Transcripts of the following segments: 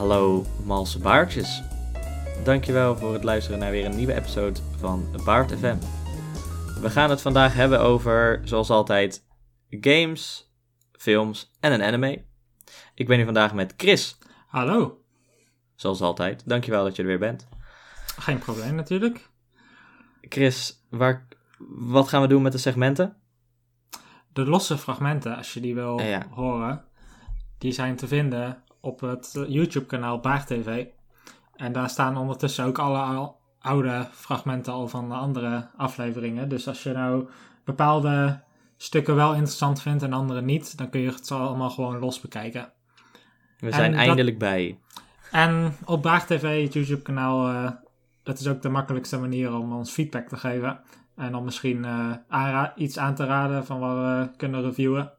Hallo malse baardjes. Dankjewel voor het luisteren naar weer een nieuwe episode van Baard FM. We gaan het vandaag hebben over, zoals altijd, games, films en een anime. Ik ben hier vandaag met Chris, Hallo. zoals altijd. Dankjewel dat je er weer bent. Geen probleem natuurlijk. Chris, waar, wat gaan we doen met de segmenten? De losse fragmenten, als je die wil Ja. horen, die zijn te vinden op het eh, YouTube-kanaal Baar TV. En daar staan ondertussen ook alle al- oude fragmenten al van de andere afleveringen. Dus als je nou bepaalde stukken wel interessant vindt en andere niet, dan kun je het allemaal gewoon los bekijken. We zijn eindelijk bij. En op Baag TV, het YouTube-kanaal, eh, dat is ook de makkelijkste manier om ons feedback te geven. En om misschien aanra- iets aan te raden van wat we kunnen reviewen.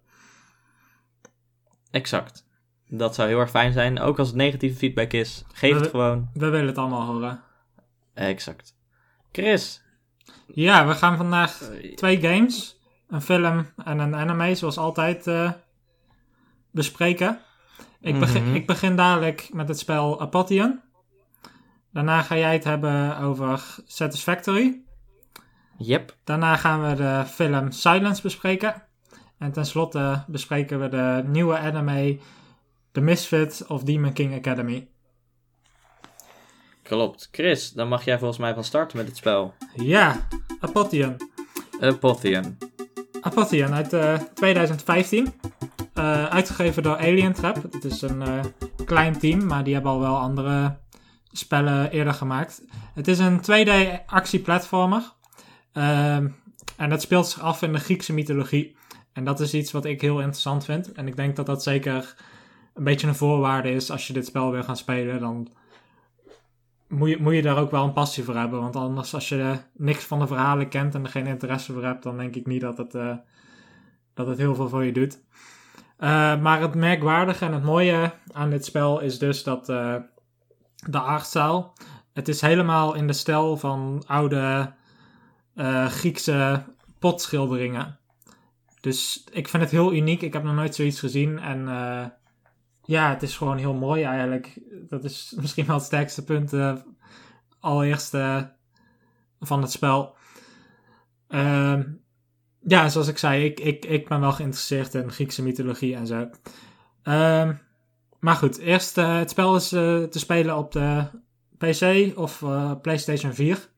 Exact. Dat zou heel erg fijn zijn. Ook als het negatieve feedback is, geef het gewoon. We willen het allemaal horen. Exact. Chris. Ja, we gaan vandaag twee games, een film en een anime, zoals altijd, eh, bespreken. Ik, begin, Mhm. ik begin dadelijk met het spel Apotheon. Daarna ga jij het hebben over Satisfactory. Yep. Daarna gaan we de film Silence bespreken. En tenslotte bespreken we de nieuwe anime The Misfit of Demon King Academy. Klopt. Chris, dan mag jij volgens mij van starten met het spel. Ja, Apotheon. Apotheon. Apotheon uit eh, 2015. Eh, uitgegeven door Alien Trap. Het is een eh, klein team, maar die hebben al wel andere spellen eerder gemaakt. Het is een 2D actieplatformer. Ehm en dat speelt zich af in de Griekse mythologie. En dat is iets wat ik heel interessant vind. En ik denk dat dat zeker een beetje een voorwaarde is als je dit spel wil gaan spelen. Dan moet je, moet je daar ook wel een passie voor hebben. Want anders, als je niks van de verhalen kent en er geen interesse voor hebt, dan denk ik niet dat het, eh, dat het heel veel voor je doet. Eh, maar het merkwaardige en het mooie aan dit spel is dus dat eh, de artzaal. Het is helemaal in de stijl van oude Griekse potschilderingen. Dus ik vind het heel uniek. Ik heb nog nooit zoiets gezien. En ja, het is gewoon heel mooi eigenlijk. Dat is misschien wel het sterkste punt. eh, allereerst eh, van het spel. Ehm, ja, zoals ik zei, ik, ik, ik ben wel geïnteresseerd in Griekse mythologie en zo. Ehm, maar goed, eerst eh, het spel is te spelen op de PC of PlayStation 4.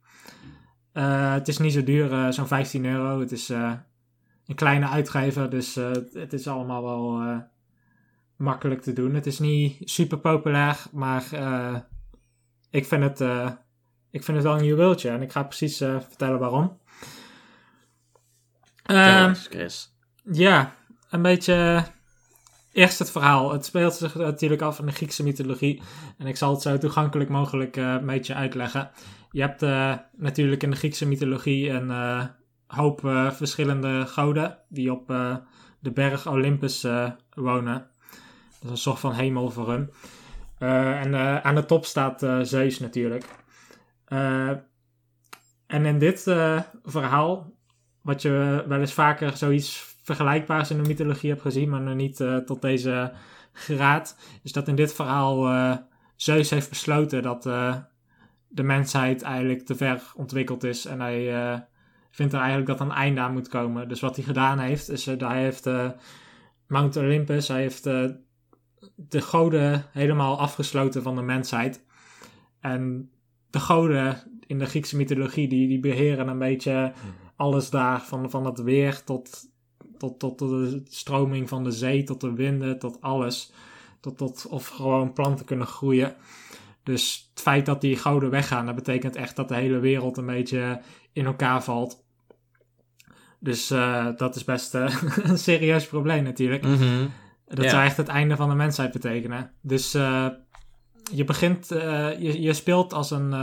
Eh, het is niet zo duur, zo'n 15 euro. Het is een kleine uitgever, dus het is allemaal wel makkelijk te doen. Het is niet super populair, maar eh, ik, vind het, eh, ik vind het wel een juweeltje. En ik ga precies eh, vertellen waarom. Ehm, eens, Chris. ja, een beetje. Eerst het verhaal. Het speelt zich natuurlijk af in de Griekse mythologie. En ik zal het zo toegankelijk mogelijk een beetje uitleggen. Je hebt natuurlijk in de Griekse mythologie een hoop verschillende goden. die op de berg Olympus wonen. Dat is een soort van hemel voor hun. Eh, en eh, aan de top staat eh, Zeus natuurlijk. En in dit verhaal wat je wel eens vaker zoiets vergelijkbaars in de mythologie hebt gezien, maar nog niet tot deze graad, is dat in dit verhaal Zeus heeft besloten dat de mensheid eigenlijk te ver ontwikkeld is en hij vindt er eigenlijk dat een einde aan moet komen. Dus wat hij gedaan heeft, is uh, hij heeft Mount Olympus, hij heeft de goden helemaal afgesloten van de mensheid. En de goden in de Griekse mythologie, die, die beheren een beetje alles daar, van, van het weer tot, tot, tot de stroming van de zee, tot de winden, tot alles. Tot, tot of gewoon planten kunnen groeien. Dus het feit dat die gouden weggaan, dat betekent echt dat de hele wereld een beetje in elkaar valt. Dus uh, dat is best uh, een serieus probleem natuurlijk. -hmm. Dat ja. zou echt het einde van de mensheid betekenen. Dus uh, je begint, je, je speelt als een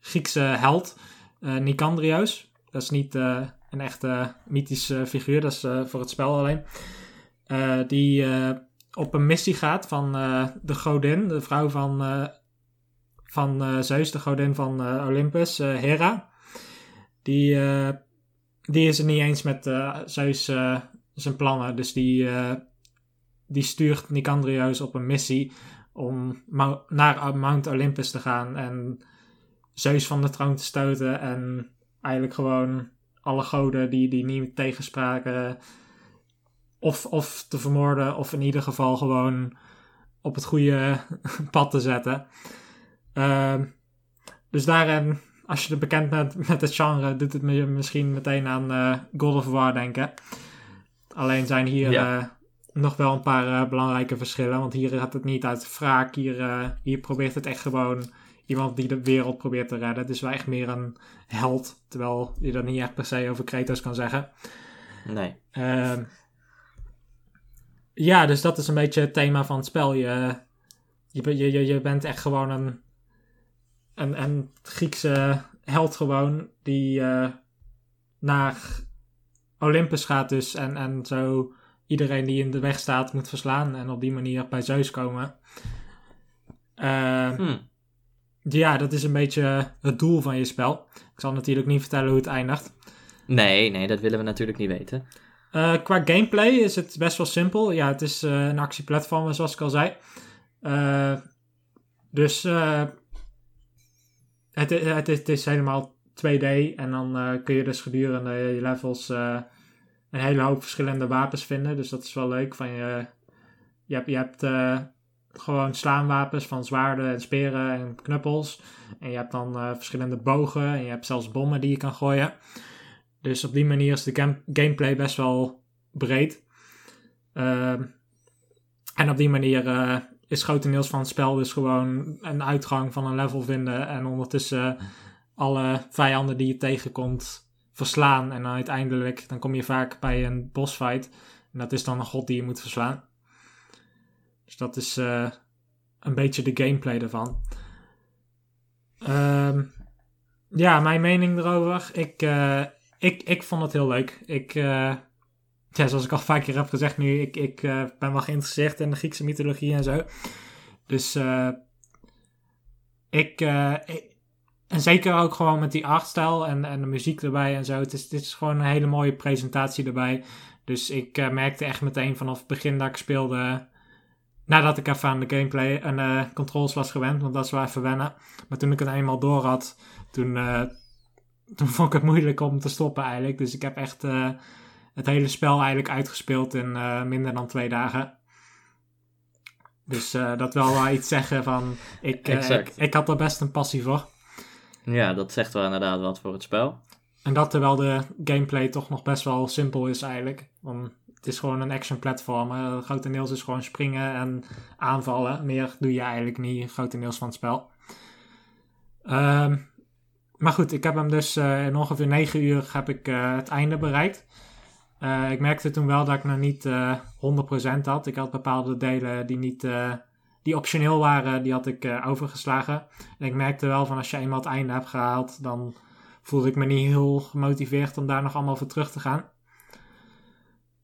Griekse held, Nicandrios. Dat is niet een echte mythische figuur, dat is voor het spel alleen. Die op een missie gaat van de godin, de vrouw van, van Zeus, de godin van Olympus, Hera. Die, die is het niet eens met Zeus zijn plannen, dus die, die stuurt Nicandrios op een missie om naar Mount Olympus te gaan en Zeus van de troon te stoten en eigenlijk gewoon alle goden die, die niet tegenspraken of, of te vermoorden of in ieder geval gewoon op het goede pad te zetten. Ehm, dus daarin, als je er bekend bent met het genre, doet het me misschien meteen aan eh, God of War denken. Alleen zijn hier Ja. Nog wel een paar eh, belangrijke verschillen. Want hier gaat het niet uit wraak. Hier, eh, hier probeert het echt gewoon iemand die de wereld probeert te redden. Het is wel echt meer een held. Terwijl je dat niet echt per se over Kratos kan zeggen. Nee. Ehm, ja, dus dat is een beetje het thema van het spel. Je, je, je, je bent echt gewoon een, een, een Griekse held gewoon die eh, naar Olympus gaat dus en, en zo iedereen die in de weg staat moet verslaan en op die manier bij Zeus komen. Ehm, Hm. ja, dat is een beetje het doel van je spel. Ik zal natuurlijk niet vertellen hoe het eindigt. Nee, nee, dat willen we natuurlijk niet weten. Eh, qua gameplay is het best wel simpel. Ja, het is eh, een actieplatform, zoals ik al zei. Eh, dus het, het, is, het is helemaal 2D. En dan kun je dus gedurende je levels een hele hoop verschillende wapens vinden. Dus dat is wel leuk. Van je, je hebt, je hebt eh, gewoon slaanwapens van zwaarden en speren en knuppels. En je hebt dan eh, verschillende bogen. En je hebt zelfs bommen die je kan gooien. Dus op die manier is de gam- gameplay best wel breed. Ehm, en op die manier eh, is grotendeels van het spel dus gewoon een uitgang van een level vinden. En ondertussen alle vijanden die je tegenkomt verslaan. En dan uiteindelijk dan kom je vaak bij een bossfight. En dat is dan een god die je moet verslaan. Dus dat is eh, een beetje de gameplay ervan. Ehm, ja, mijn mening erover. Ik, eh, ik, ik vond het heel leuk. Ik, eh, ja, zoals ik al vaak keer heb gezegd nu, ik, ik ben wel geïnteresseerd in de Griekse mythologie en zo. Dus ik, ik- en zeker ook gewoon met die artstijl en, en de muziek erbij en zo. Het is, het is gewoon een hele mooie presentatie erbij. Dus ik eh, merkte echt meteen vanaf het begin dat ik speelde, nadat ik even aan de gameplay en de controls was gewend, want dat is wel even wennen. Maar toen ik het eenmaal door had, toen, eh, toen vond ik het moeilijk om te stoppen eigenlijk. Dus ik heb echt eh, het hele spel eigenlijk uitgespeeld in minder dan twee dagen. Dus dat wil wel iets zeggen van, ik, ik, ik had er best een passie voor. Ja, dat zegt wel inderdaad wat voor het spel. En dat terwijl de gameplay toch nog best wel simpel is eigenlijk. Want het is gewoon een action platformer. Grotendeels is gewoon springen en aanvallen. Meer doe je eigenlijk niet grotendeels van het spel. Ehm, maar goed, ik heb hem dus eh, in ongeveer 9 uur heb ik eh, het einde bereikt. Eh, ik merkte toen wel dat ik nog niet eh 100% had. Ik had bepaalde delen die niet... die optioneel waren, die had ik eh, overgeslagen. En ik merkte wel van als je eenmaal het einde hebt gehaald, dan voelde ik me niet heel gemotiveerd om daar nog allemaal voor terug te gaan.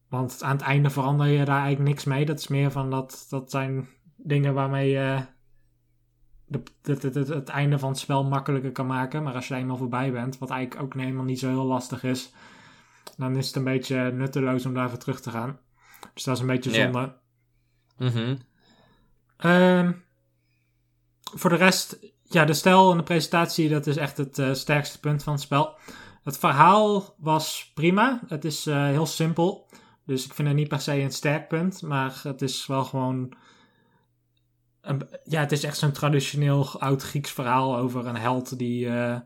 Want aan het einde verander je daar eigenlijk niks mee. Dat is meer van dat, dat zijn dingen waarmee je de, het, einde van het spel makkelijker kan maken. Maar als je eenmaal voorbij bent, wat eigenlijk ook helemaal niet zo heel lastig is, dan is het een beetje nutteloos om daarvoor terug te gaan. Dus dat is een beetje Ja. zonde. Mhm. Ehm, voor de rest, ja, de stijl en de presentatie, dat is echt het eh, sterkste punt van het spel. Het verhaal was prima. Het is eh, heel simpel. Dus ik vind het niet per se een sterk punt. Maar het is wel gewoon. Een, ja, het is echt zo'n traditioneel oud-Grieks verhaal over een held die. eh,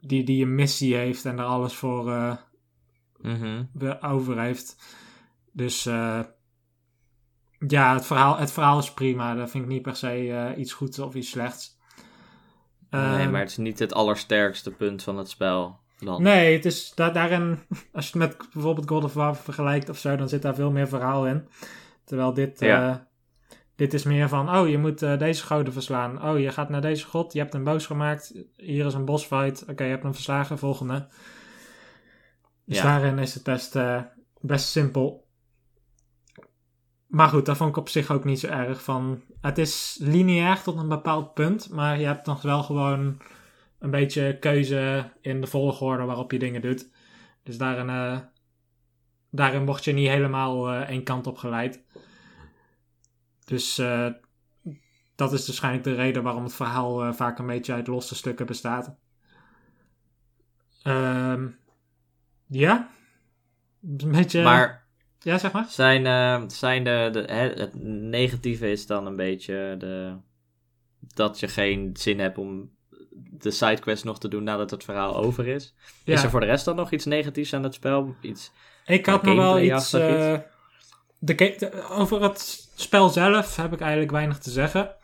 die, die een missie heeft en er alles voor Mhm. we- over heeft. Dus eh, ja, het verhaal, het verhaal is prima. Dat vind ik niet per se eh, iets goeds of iets slechts. nee, Ehm, maar het is niet het allersterkste punt van het spel. Dan. Nee, het is da daarin, als je het met bijvoorbeeld God of War vergelijkt of zo, dan zit daar veel meer verhaal in. Terwijl dit, Ja. eh, dit is meer van, oh, je moet eh, deze goden verslaan. Oh, je gaat naar deze god, je hebt hem boos gemaakt. Hier is een bossfight. Oké, je hebt hem verslagen, volgende. Dus Ja. daarin is het best, best simpel. Maar goed, dat vond ik op zich ook niet zo erg van. Het is lineair tot een bepaald punt, maar je hebt nog wel gewoon een beetje keuze in de volgorde waarop je dingen doet. Dus daarin, eh, daarin word je niet helemaal eh één kant op geleid. Dus eh, dat is waarschijnlijk de reden waarom het verhaal vaak een beetje uit losse stukken bestaat. Ehm, ja. Een beetje. Maar ja, zeg maar. zijn, eh, zijn de, de, het negatieve is dan een beetje de, dat je geen zin hebt om de sidequest nog te doen nadat het verhaal over is. Ja. Is er voor de rest dan nog iets negatiefs aan het spel? Iets, Ik had nog wel iets. Gameplay-achtig eh, de over het spel zelf heb ik eigenlijk weinig te zeggen.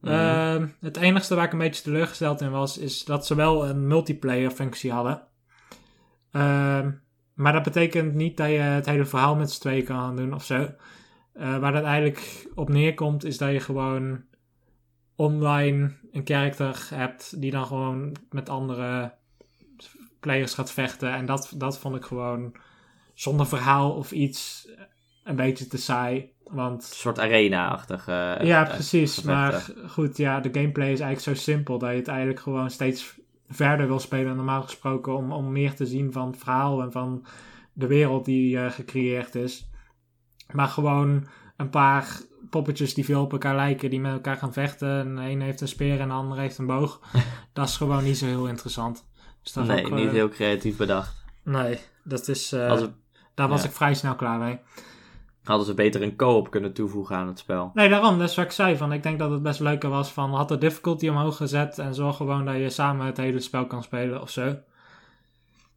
Mhm. Ehm, het enigste waar ik een beetje teleurgesteld in was, is dat ze wel een multiplayer functie hadden. Maar dat betekent niet dat je het hele verhaal met z'n tweeën kan gaan doen of zo. Eh, waar dat eigenlijk op neerkomt, is dat je gewoon online een character hebt die dan gewoon met andere players gaat vechten. En dat, dat vond ik gewoon zonder verhaal of iets een beetje te saai. Want een soort arena-achtige... ja, eh, precies. gevechten. Maar goed, ja, de gameplay is eigenlijk zo simpel dat je het eigenlijk gewoon steeds verder wil spelen dan normaal gesproken. Om, om meer te zien van het verhaal en van de wereld die eh, gecreëerd is. Maar gewoon een paar poppetjes die veel op elkaar lijken, die met elkaar gaan vechten. En de een heeft een speer en de ander heeft een boog. dat is gewoon niet zo heel interessant. Dus dat Nee, ook, niet eh, heel creatief bedacht. Nee, dat is, eh, daar was ja. ik vrij snel klaar mee. Hadden ze beter een co-op kunnen toevoegen aan het spel. Nee, daarom. Dat is wat ik zei. Van, ik denk dat het best leuker was van... Had de difficulty omhoog gezet... En zorg gewoon dat je samen het hele spel kan spelen of zo.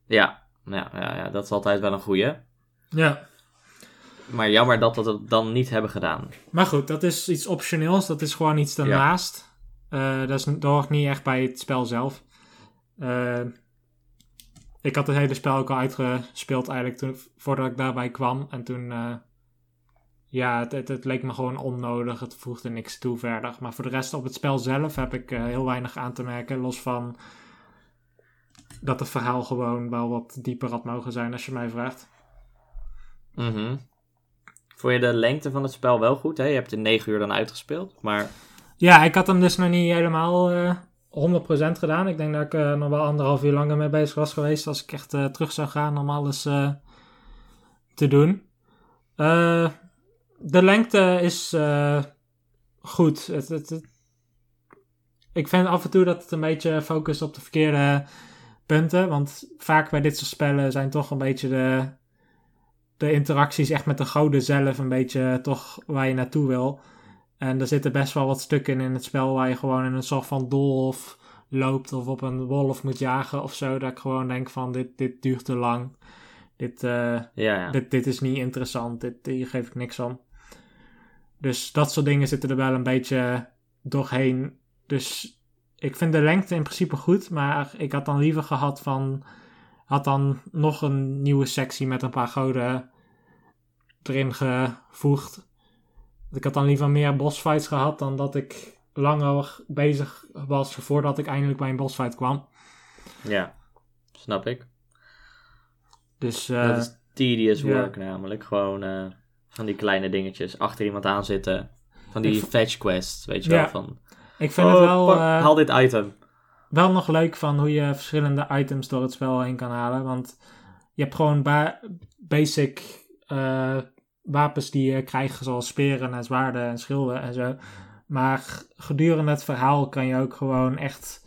Ja, ja, ja, ja dat is altijd wel een goeie. Ja. Maar jammer dat we dat dan niet hebben gedaan. Maar goed, dat is iets optioneels. Dat is gewoon iets daarnaast. Eh, dat, is, dat hoort niet echt bij het spel zelf. Eh, ik had het hele spel ook al uitgespeeld eigenlijk toen, voordat ik daarbij kwam. En toen... eh, ja, het, het, het leek me gewoon onnodig. Het voegde niks toe verder. Maar voor de rest op het spel zelf heb ik eh, heel weinig aan te merken. Los van dat het verhaal gewoon wel wat dieper had mogen zijn als je mij vraagt. Mhm. Vond je de lengte van het spel wel goed? Hè? Je hebt in 9 uur dan uitgespeeld. Maar Ja, ik had hem dus nog niet helemaal eh 100% gedaan. Ik denk dat ik eh, nog wel anderhalf uur langer mee bezig was geweest als ik echt terug zou gaan om alles te doen. Eh, de lengte is eh, goed. Het, het, het- ik vind af en toe dat het een beetje focust op de verkeerde punten. Want vaak bij dit soort spellen zijn toch een beetje de, de interacties echt met de goden zelf een beetje toch waar je naartoe wil. En er zitten best wel wat stukken in het spel waar je gewoon in een soort van doolhof loopt of op een wolf moet jagen of zo. Dat ik gewoon denk van dit, dit duurt te lang. Dit, eh, ja, ja. dit, dit is niet interessant. Dit, hier geef ik niks om. Dus dat soort dingen zitten er wel een beetje doorheen. Dus ik vind de lengte in principe goed. Maar ik had dan liever gehad van... Had dan nog een nieuwe sectie met een paar goden erin gevoegd. Ik had dan liever meer bossfights gehad dan dat ik langer bezig was voordat ik eindelijk bij een bossfight kwam. ja. Snap ik. Dus eh, dat is tedious work namelijk. Gewoon eh, van die kleine dingetjes. Achter iemand aan zitten. Van die fetch quests, weet je Ja. wel. Van, ik vind oh, het wel... pak- eh, haal dit item. wel nog leuk van hoe je verschillende items door het spel heen kan halen. Want je hebt gewoon ba- basic eh, wapens die je krijgt, zoals speren en zwaarden en schilden en zo. Maar gedurende het verhaal kan je ook gewoon echt,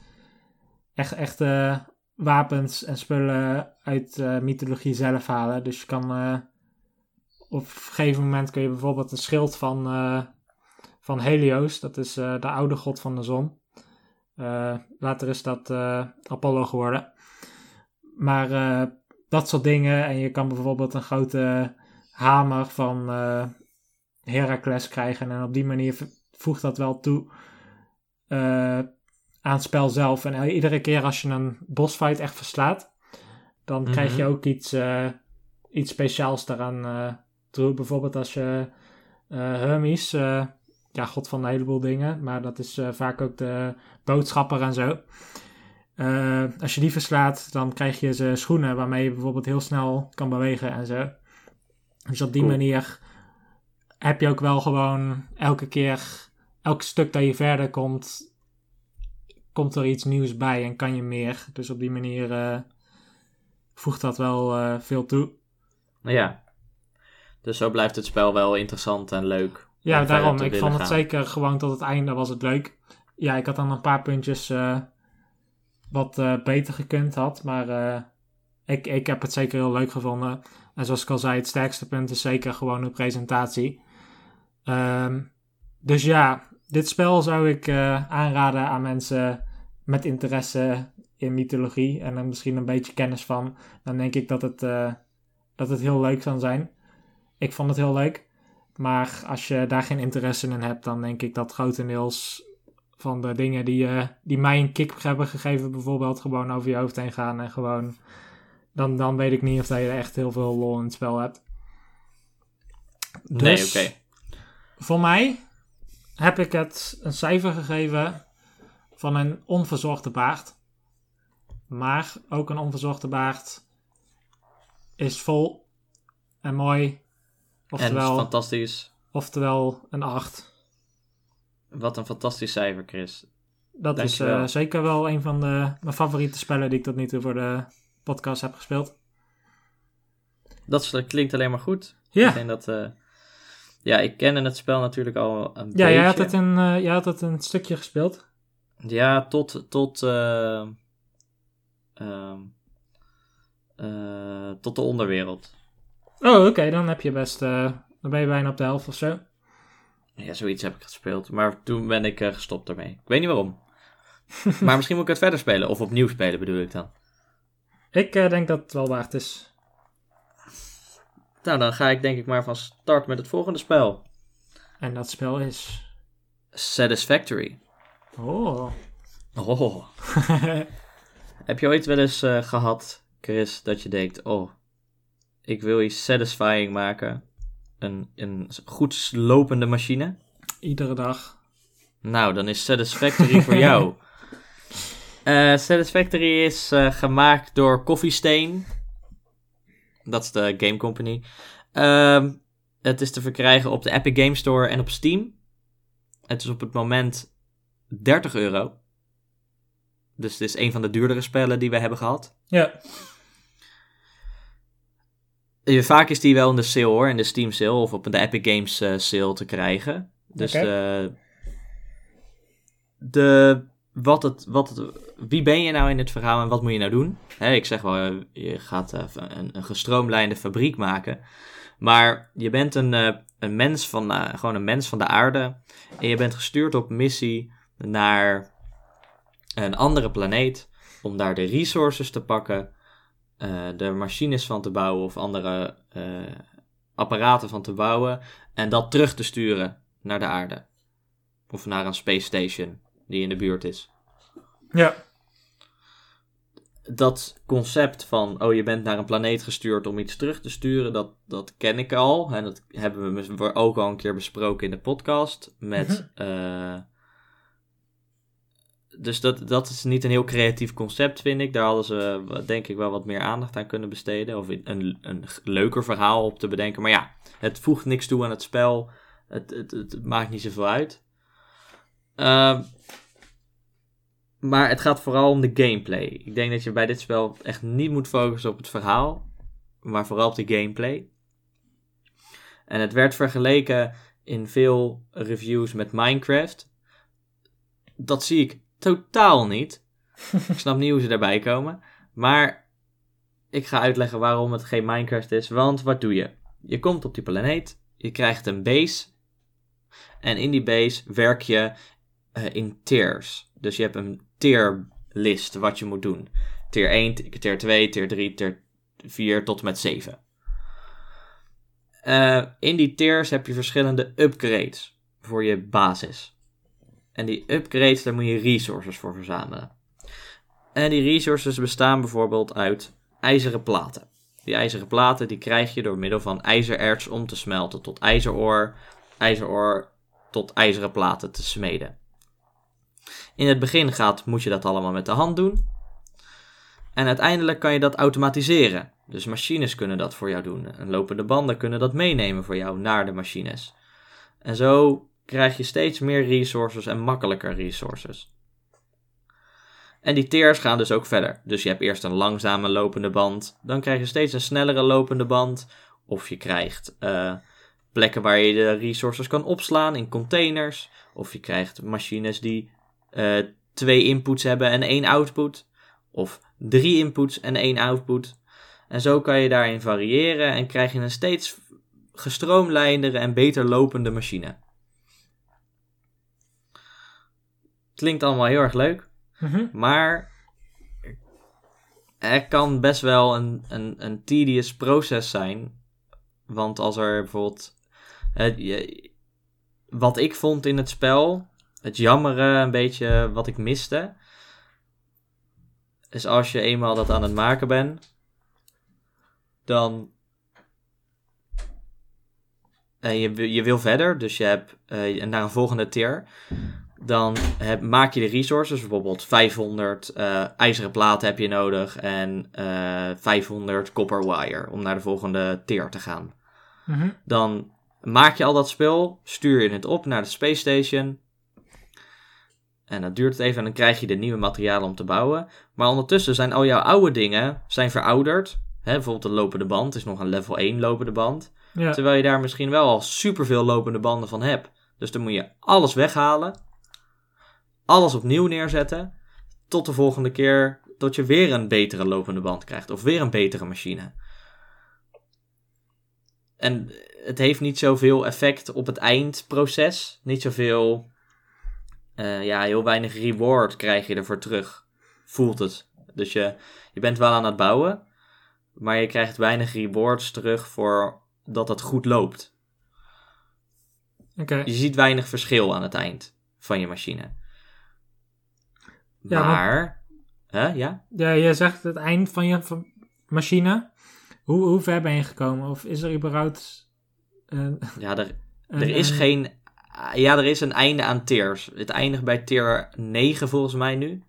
echt echte wapens en spullen uit eh, mythologie zelf halen. Dus je kan eh, op een gegeven moment kun je bijvoorbeeld een schild van, eh, van Helios, dat is eh, de oude god van de zon. Eh, later is dat Apollo geworden. Maar dat soort dingen. En je kan bijvoorbeeld een grote hamer van eh Heracles krijgen. En op die manier voegt dat wel toe aan het spel zelf. En iedere keer als je een bossfight echt verslaat, dan Mhm. krijg je ook iets, iets speciaals daaraan toe. Bijvoorbeeld als je eh, Hermes, eh, ja, god van een heleboel dingen, maar dat is eh, vaak ook de boodschapper en zo. Als je die verslaat, dan krijg je ze schoenen waarmee je bijvoorbeeld heel snel kan bewegen en zo. Dus op die Cool. manier heb je ook wel gewoon elke keer, elk stuk dat je verder komt, komt er iets nieuws bij en kan je meer. Dus op die manier eh, voegt dat wel veel toe. Nou ja. Dus zo blijft het spel wel interessant en leuk. Ja, daarom. Ik vond het gaan. zeker gewoon tot het einde was het leuk. Ja, ik had dan een paar puntjes eh, wat eh, beter gekund had. Maar eh, ik, ik heb het zeker heel leuk gevonden. En zoals ik al zei, het sterkste punt is zeker gewoon de presentatie. Ehm, dus ja, dit spel zou ik aanraden aan mensen met interesse in mythologie. En er misschien een beetje kennis van. Dan denk ik dat het, dat het heel leuk kan zijn. Ik vond het heel leuk. Maar als je daar geen interesse in hebt, dan denk ik dat grotendeels van de dingen die, eh, die mij een kick hebben gegeven, bijvoorbeeld gewoon over je hoofd heen gaan en gewoon. Dan, dan weet ik niet of dat je echt heel veel lol in het spel hebt. Nee, Dus oké. Voor mij heb ik het een cijfer gegeven van een onverzorgde baard. Maar ook een onverzorgde baard is vol en mooi. En Oftewel, fantastisch. oftewel een 8. Wat een fantastisch cijfer, Chris. Dat is eh, zeker wel een van de, mijn favoriete spellen die ik tot nu toe voor de podcast heb gespeeld. Dat klinkt alleen maar goed. Ik Ja, denk dat... eh, ja, ik kende het spel natuurlijk al een ja beetje. jij, had het een, eh, jij had het een stukje gespeeld. Ja, tot... tot eh, ehm, eh, tot de onderwereld. Oh, oké, dan heb je best, eh, dan ben je bijna op de helft of zo. Ja, zoiets heb ik gespeeld. Maar toen ben ik eh, gestopt ermee. Ik weet niet waarom. maar misschien moet ik het verder spelen. Of opnieuw spelen bedoel ik dan. Ik eh, denk dat het wel waard is. Nou, dan ga ik denk ik maar van start met het volgende spel. En dat spel is. Satisfactory. Oh. Oh. Heb je ooit wel eens eh, gehad, Chris, dat je denkt: Oh, ik wil iets satisfying maken? Een, een goed lopende machine? Iedere dag. Nou, dan is Satisfactory voor jou. Eh, Satisfactory is eh, gemaakt door Coffee Stain. Dat is de game company. Ehm, het is te verkrijgen op de Epic Game Store en op Steam. Het is op het moment 30 euro. Dus het is een van de duurdere spellen die we hebben gehad. Ja. Eh, Vaak is die wel in de sale hoor, in de Steam sale of op de Epic Games eh, sale te krijgen. Dus Oké. de, de, wat het, wat het, wie ben je nou in het verhaal en wat moet je nou doen? Hè, ik zeg wel, eh, je gaat eh, een, een gestroomlijnde fabriek maken. Maar je bent een, eh, een mens van, eh, gewoon een mens van de aarde. En je bent gestuurd op missie naar een andere planeet. Om daar de resources te pakken eh, de machines van te bouwen of andere eh, apparaten van te bouwen en dat terug te sturen naar de aarde. Of naar een space station die in de buurt is. Ja. Dat concept van, oh je bent naar een planeet gestuurd om iets terug te sturen, dat, dat ken ik al. En dat hebben we ook al een keer besproken in de podcast. Met, eh, dus dat, dat is niet een heel creatief concept, vind ik. Daar hadden ze denk ik wel wat meer aandacht aan kunnen besteden. Of een, een leuker verhaal op te bedenken. Maar ja, het voegt niks toe aan het spel. Het, het, het, het maakt niet zoveel uit. Ehm, maar het gaat vooral om de gameplay. Ik denk dat je bij dit spel echt niet moet focussen op het verhaal. Maar vooral op de gameplay. En het werd vergeleken in veel reviews met Minecraft. Dat zie ik totaal niet. ik snap niet hoe ze daarbij komen. Maar ik ga uitleggen waarom het geen Minecraft is. Want wat doe je? Je komt op die planeet. Je krijgt een base. En in die base werk je eh, in tiers. Dus je hebt een tierlist wat je moet doen. Tier 1, tier 2, tier 3, tier 4 tot en met 7. Eh, in die tiers heb je verschillende upgrades voor je basis. En die upgrades, daar moet je resources voor verzamelen. En die resources bestaan bijvoorbeeld uit ijzeren platen. Die ijzeren platen die krijg je door middel van ijzererts om te smelten tot ijzeroor, ijzeroor tot ijzeren platen te smeden. In het begin gaat, moet je dat allemaal met de hand doen. En uiteindelijk kan je dat automatiseren. Dus machines kunnen dat voor jou doen. En lopende banden kunnen dat meenemen voor jou naar de machines. En zo krijg je steeds meer resources en makkelijker resources. En die tiers gaan dus ook verder. Dus je hebt eerst een langzame lopende band. Dan krijg je steeds een snellere lopende band. Of je krijgt eh, plekken waar je de resources kan opslaan in containers. Of je krijgt machines die eh, twee inputs hebben en één output. Of drie inputs en één output. En zo kan je daarin variëren en krijg je een steeds gestroomlijndere en beter lopende machine. Klinkt allemaal heel erg leuk, Mhm. maar er kan best wel een, een, een tedious proces zijn. Want als er bijvoorbeeld. je- wat ik vond in het spel, het jammere, een beetje wat ik miste. Is als je eenmaal dat aan het maken bent, dan. En je, wil- je wil verder, dus je hebt eh, naar een volgende tier. Dan heb, maak je de resources, bijvoorbeeld 500 eh, ijzeren platen heb je nodig en eh 500 copper wire om naar de volgende tier te gaan. Mhm. Dan maak je al dat spul, stuur je het op naar de Space Station. En dat duurt het even en dan krijg je de nieuwe materialen om te bouwen. Maar ondertussen zijn al jouw oude dingen zijn verouderd. Hè, bijvoorbeeld de lopende band is nog een level 1 lopende band. Ja. Terwijl je daar misschien wel al superveel lopende banden van hebt. Dus dan moet je alles weghalen. Alles opnieuw neerzetten. Tot de volgende keer dat je weer een betere lopende band krijgt. Of weer een betere machine. En het heeft niet zoveel effect op het eindproces. Niet zoveel... eh, ja, heel weinig reward krijg je ervoor terug. Voelt het. Dus je, je bent wel aan het bouwen. Maar je krijgt weinig rewards terug voor dat het goed loopt. Oké. Je ziet weinig verschil aan het eind van je machine. Ja, maar-. Hè, ja? Ja, je zegt het eind van je van machine. Hoe, hoe ver ben je gekomen? Of is er überhaupt... een- Ja, er, een- er is een- geen... Ja, er is een einde aan tiers. Het eindigt bij tier 9 volgens mij nu.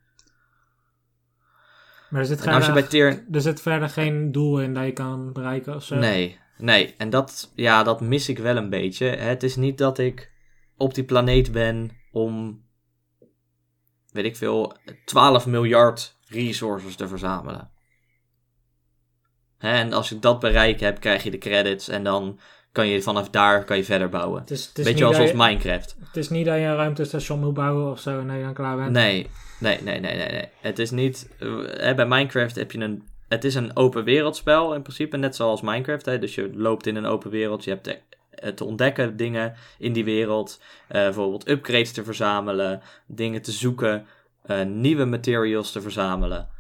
Maar er zit, En als je bij tier... er zit verder geen doel in dat je kan bereiken of zo. Nee, nee. En dat, ja, dat mis ik wel een beetje. Het is niet dat ik op die planeet ben om, weet ik veel, 12 miljard resources te verzamelen. En als ik dat bereik heb, krijg je de credits en dan kan je vanaf daar kan je verder bouwen. Het is, het is Beetje zoals je- Minecraft. Het is niet dat je een ruimtestation moet bouwen of zo en je dan klaar bent. Nee, nee, nee, nee, nee. nee. Het is niet. eh, hè, bij Minecraft heb je een. Het is een open wereldspel in principe, net zoals Minecraft. Hè? Dus je loopt in een open wereld. Je hebt te, eh, te ontdekken dingen in die wereld. eh, bijvoorbeeld upgrades te verzamelen, dingen te zoeken, eh, nieuwe materials te verzamelen.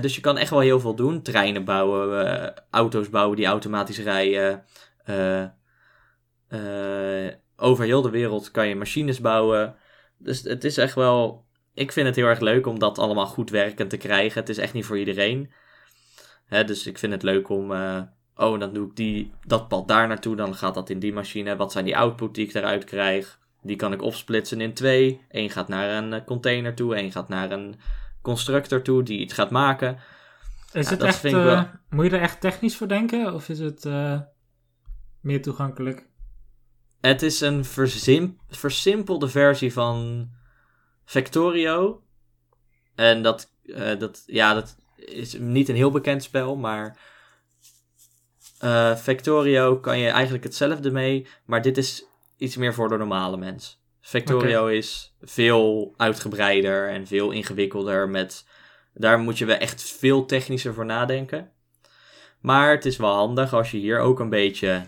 Dus je kan echt wel heel veel doen. Treinen bouwen, auto's bouwen die automatisch rijden. over heel de wereld kan je machines bouwen. Dus het is echt wel. Ik vind het heel erg leuk om dat allemaal goed werkend te krijgen. Het is echt niet voor iedereen. Hè, dus ik vind het leuk om. Oh, dan doe ik die, dat pad daar naartoe. Dan gaat dat in die machine. Wat zijn die output die ik eruit krijg? Die kan ik opsplitsen in twee. Eén gaat naar een eh, container toe. één gaat naar een constructor toe die iets gaat maken. Is Ja, het echt, eh, wel- moet je er echt technisch voor denken? Of is het eh, meer toegankelijk? Het is een versimpelde versie van Factorio. En dat, dat, ja, dat is niet een heel bekend spel, maar eh, Factorio kan je eigenlijk hetzelfde mee, maar dit is iets meer voor de normale mens. Factorio is veel uitgebreider en veel ingewikkelder. Met, daar moet je wel echt veel technischer voor nadenken. Maar het is wel handig als je hier ook een beetje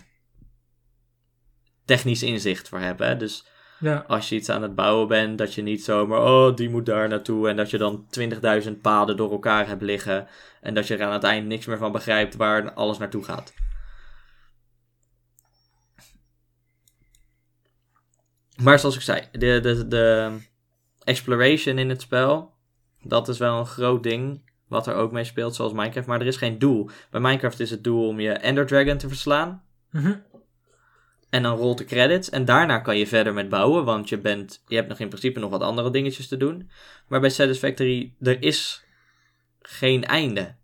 technisch inzicht voor hebt. Hè? Dus Ja, als je iets aan het bouwen bent, dat je niet zomaar, oh, die moet daar naartoe. En dat je dan 20.000 paden door elkaar hebt liggen. En dat je er aan het eind niks meer van begrijpt waar alles naartoe gaat. Maar zoals ik zei, de, de, de exploration in het spel, dat is wel een groot ding. Wat er ook mee speelt, zoals Minecraft. Maar er is geen doel. Bij Minecraft is het doel om je Ender Dragon te verslaan. Mhm. En dan rolt de credits. En daarna kan je verder met bouwen. Want je, bent, je hebt nog in principe nog wat andere dingetjes te doen. Maar bij Satisfactory, er is geen einde.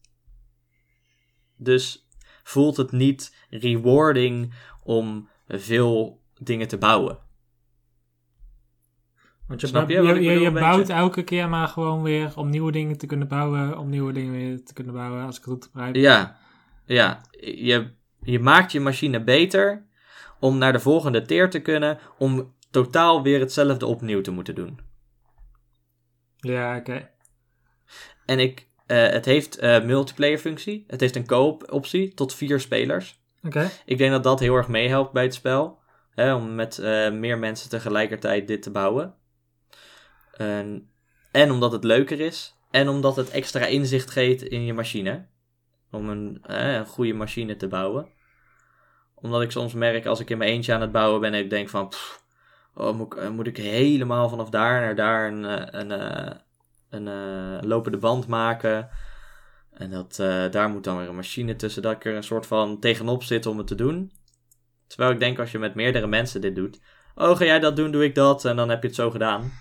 Dus voelt het niet rewarding om veel dingen te bouwen. Want je, Snap je bouwt elke keer maar gewoon weer om nieuwe dingen te kunnen bouwen, om nieuwe dingen weer te kunnen bouwen, als ik het goed begrijp. Ja, ja. Je, je maakt je machine beter om naar de volgende tier te kunnen, om totaal weer hetzelfde opnieuw te moeten doen. Ja, oké. En ik, eh, het heeft eh, multiplayer functie. Het heeft een co-op optie tot vier spelers. Oké. Ik denk dat dat heel erg meehelpt bij het spel. Hè, om met eh, meer mensen tegelijkertijd dit te bouwen. En, en omdat het leuker is. En omdat het extra inzicht geeft in je machine. Om een, een goede machine te bouwen. Omdat ik soms merk als ik in mijn eentje aan het bouwen ben. En ik denk van... pff, oh, moet, ik, eh, moet ik helemaal vanaf daar naar daar een, eh, een, eh, een, lopende band maken. En dat, daar moet dan weer een machine tussen. Dat ik er een soort van tegenop zit om het te doen. Terwijl ik denk als je met meerdere mensen dit doet. Oh, ga jij dat doen, doe ik dat. En dan heb je het zo gedaan.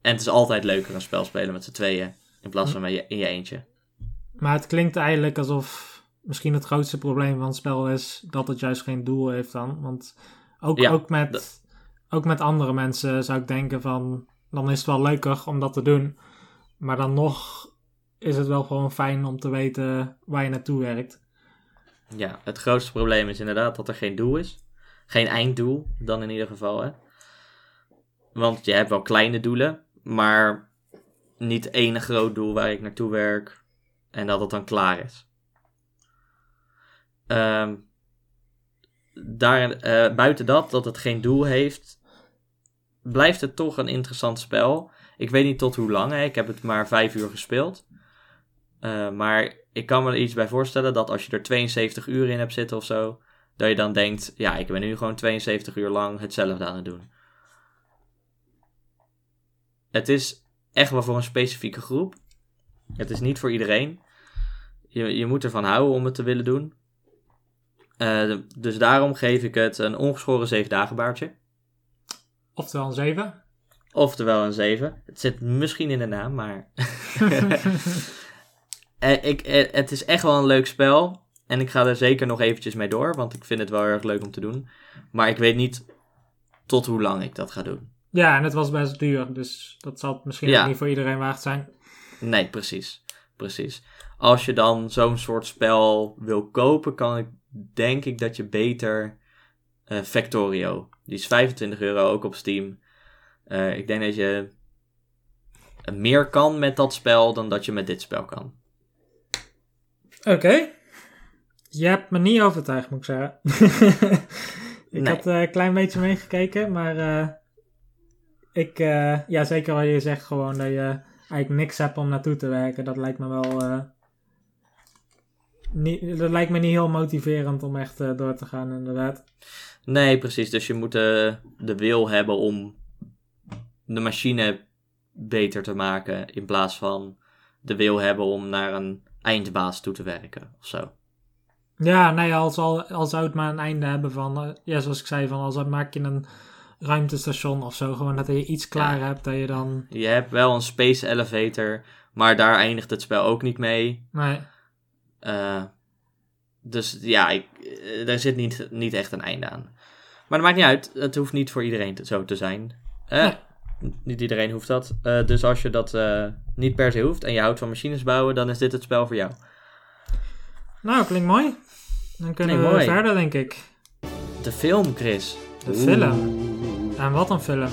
En het is altijd leuker een spel spelen met z'n tweeën. In plaats van je, in je eentje. Maar het klinkt eigenlijk alsof misschien het grootste probleem van het spel is dat het juist geen doel heeft dan. Want ook, Ja, ook, met, dat- ook met andere mensen zou ik denken van, dan is het wel leuker om dat te doen. Maar dan nog is het wel gewoon fijn om te weten waar je naartoe werkt. Ja, het grootste probleem is inderdaad dat er geen doel is. Geen einddoel, dan in ieder geval. Hè? Want je hebt wel kleine doelen, maar niet één groot doel waar ik naartoe werk en dat het dan klaar is. Ehm, daar, eh, buiten dat, dat het geen doel heeft, blijft het toch een interessant spel. Ik weet niet tot hoe lang, ik heb het maar vijf uur gespeeld. Eh, maar ik kan me er iets bij voorstellen dat als je er 72 uur in hebt zitten of zo, dat je dan denkt, ja, ik ben nu gewoon 72 uur lang hetzelfde aan het doen. Het is echt wel voor een specifieke groep. Het is niet voor iedereen. Je, je moet ervan houden om het te willen doen. Eh, dus daarom geef ik het een ongeschoren 7 dagen baardje. Oftewel een 7. Oftewel een 7. Het zit misschien in de naam, maar Eh, ik, eh, het is echt wel een leuk spel. En ik ga er zeker nog eventjes mee door, want ik vind het wel erg leuk om te doen. Maar ik weet niet tot hoe lang ik dat ga doen. Ja, en het was best duur, dus dat zal misschien Ja. niet voor iedereen waard zijn. Nee, precies. Precies. Als je dan zo'n soort spel wil kopen, kan ik, denk ik dat je beter eh, Factorio. Die is 25 euro ook op Steam. Eh, ik denk dat je meer kan met dat spel dan dat je met dit spel kan. Oké. Je hebt me niet overtuigd, moet ik zeggen. ik Nee. had eh, een klein beetje meegekeken, maar ik, ja, zeker wat je zegt gewoon dat je eigenlijk niks hebt om naartoe te werken. Dat lijkt me wel, niet, dat lijkt me niet heel motiverend om echt eh, door te gaan, inderdaad. Nee, precies. Dus je moet eh, de wil hebben om de machine beter te maken. In plaats van de wil hebben om naar een eindbaas toe te werken of zo. Ja, nee, al, al zou het maar een einde hebben van, eh, ja, zoals ik zei, van als maak je een ruimtestation of zo, gewoon dat je iets klaar hebt, dat je dan, Je hebt wel een space elevator, maar daar eindigt het spel ook niet mee. nee, Eh, dus ja, ik, eh, daar zit niet, niet echt een einde aan. Maar dat maakt niet uit. Het hoeft niet voor iedereen te- zo te zijn. Eh, Nee. Niet iedereen hoeft dat. Dus als je dat niet per se hoeft en je houdt van machines bouwen, dan is dit het spel voor jou. Nou, klinkt mooi. Dan kunnen Klinkt we mooi. verder, denk ik. De film, Chris. De film. En wat een film.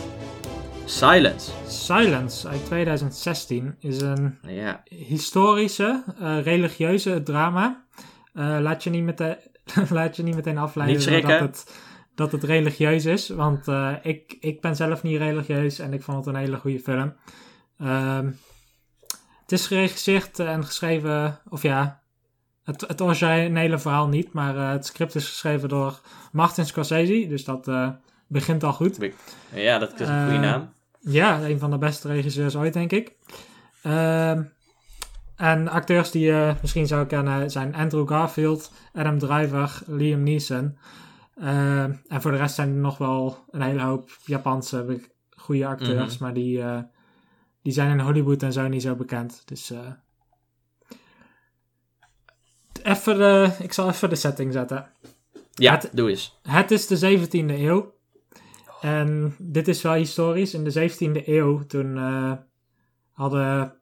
Silence. Silence uit 2016 is een Ja, historische, eh, religieuze drama. Eh, laat, je niet meteen, laat je niet meteen afleiden Niet dat het, dat het religieus is. Want eh, ik, ik ben zelf niet religieus en ik vond het een hele goede film. Ehm, het is geregisseerd en geschreven, of ja, het, het originele verhaal niet, maar het script is geschreven door Martin Scorsese. Dus dat begint al goed. ja dat is een goede naam. Ja, een van de beste regisseurs ooit, denk ik. Ehm, en acteurs die je misschien zou kennen zijn Andrew Garfield, Adam Driver, Liam Neeson. Ehm, en voor de rest zijn er nog wel een hele hoop Japanse goede acteurs, Mhm. maar die, eh, die zijn in Hollywood en zo niet zo bekend. Dus eh, even de, ik zal even de setting zetten. Ja, het- doe eens. Het is de 17e eeuw. En dit is wel historisch. In de 17e eeuw, toen eh, hadden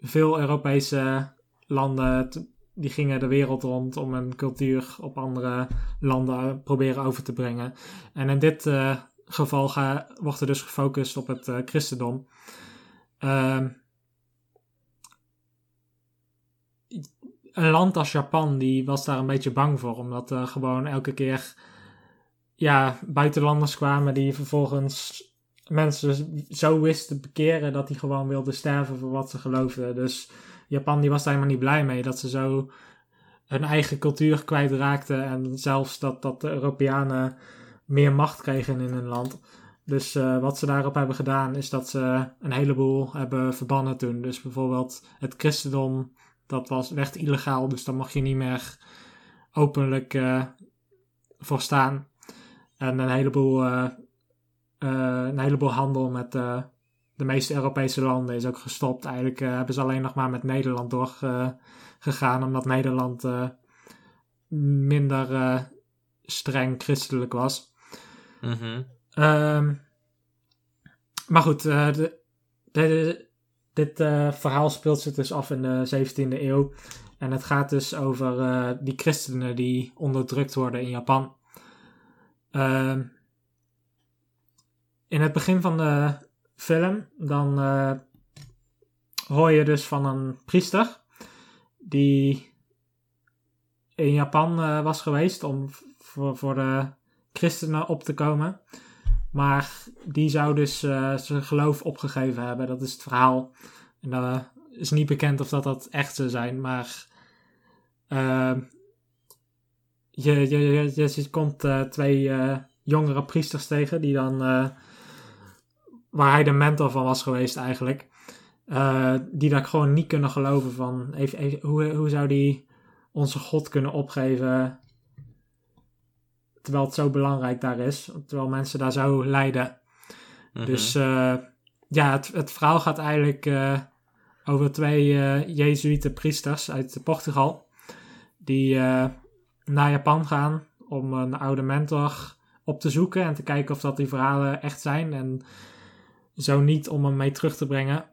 veel Europese landen die gingen de wereld rond om een cultuur op andere landen proberen over te brengen. En in dit uh, geval ga, wordt er dus gefocust op het christendom. Ehm, een land als Japan, die was daar een beetje bang voor, omdat gewoon elke keer ja, buitenlanders kwamen die vervolgens mensen zo wisten te bekeren dat die gewoon wilden sterven voor wat ze geloofden. Dus Japan die was daar helemaal niet blij mee dat ze zo hun eigen cultuur kwijtraakten en zelfs dat, dat de Europeanen meer macht kregen in hun land. Dus uh, wat ze daarop hebben gedaan is dat ze een heleboel hebben verbannen toen. Dus bijvoorbeeld het christendom, dat was, werd illegaal, dus daar mag je niet meer openlijk uh, voor staan. En een heleboel, uh, een heleboel handel met de meeste Europese landen is ook gestopt. Eigenlijk hebben ze alleen nog maar met Nederland doorgegaan, omdat Nederland minder streng christelijk was. Mhm. Um, maar goed, uh, de, de, dit verhaal speelt zich dus af in de 17e eeuw. En het gaat dus over die christenen die onderdrukt worden in Japan. Uh, in het begin van de film, dan hoor je dus van een priester die in Japan was geweest om voor, de christenen op te komen. Maar die zou dus uh, zijn geloof opgegeven hebben. Dat is het verhaal. En dat is niet bekend of dat dat echt zou zijn. Maar uh, je, je, je, je, komt uh, twee jongere priesters tegen. Die dan, waar hij de mentor van was geweest eigenlijk. die dat gewoon niet kunnen geloven van... Even, even, hoe, hoe zou die onze God kunnen opgeven terwijl het zo belangrijk daar is. Terwijl mensen daar zo lijden. Mhm. Dus uh, ja, het, het verhaal gaat eigenlijk uh, over twee uh, Jezuïte priesters uit Portugal. Die naar Japan gaan om een oude mentor op te zoeken. En te kijken of dat die verhalen echt zijn. En zo niet om hem mee terug te brengen.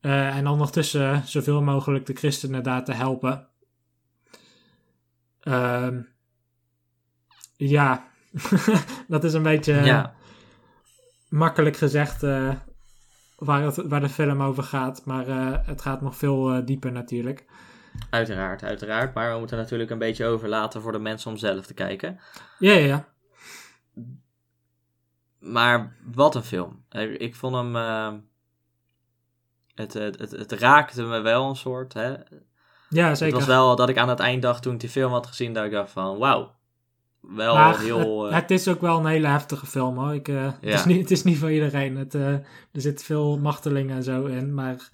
en ondertussen zoveel mogelijk de christenen daar te helpen. Ehm ja, dat is een beetje ja. makkelijk gezegd uh, waar, het, waar de film over gaat. Maar uh, het gaat nog veel dieper natuurlijk. Uiteraard, uiteraard. Maar we moeten natuurlijk een beetje overlaten voor de mensen om zelf te kijken. Ja, ja, ja. Maar wat een film. Ik vond hem. Het, het, het, het, raakte me wel een soort. Hè? Ja, zeker. Het was wel dat ik aan het eind dacht toen ik die film had gezien, dat ik dacht van wauw wel heel... Het, uh... het, is ook wel een hele heftige film hoor. Ik, uh, ja. het, is niet, het is niet voor iedereen. Het, er zit veel martelingen en zo in. Maar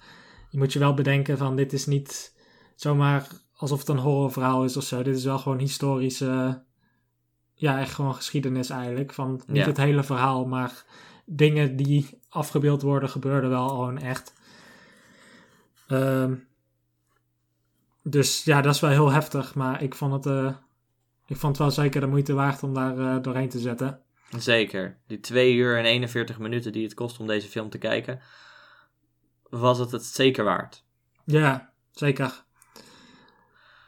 je moet je wel bedenken van dit is niet zomaar alsof het een horrorverhaal is of zo. Dit is wel gewoon historische... Ja, echt gewoon geschiedenis eigenlijk. Van niet ja. het hele verhaal, maar dingen die afgebeeld worden gebeurden wel gewoon echt. Um, dus ja, dat is wel heel heftig. Maar ik vond het ik vond het wel zeker de moeite waard om daar uh, doorheen te zetten. Zeker. Die 2 uur en 41 minuten die het kost om deze film te kijken, was het het zeker waard. Ja, zeker.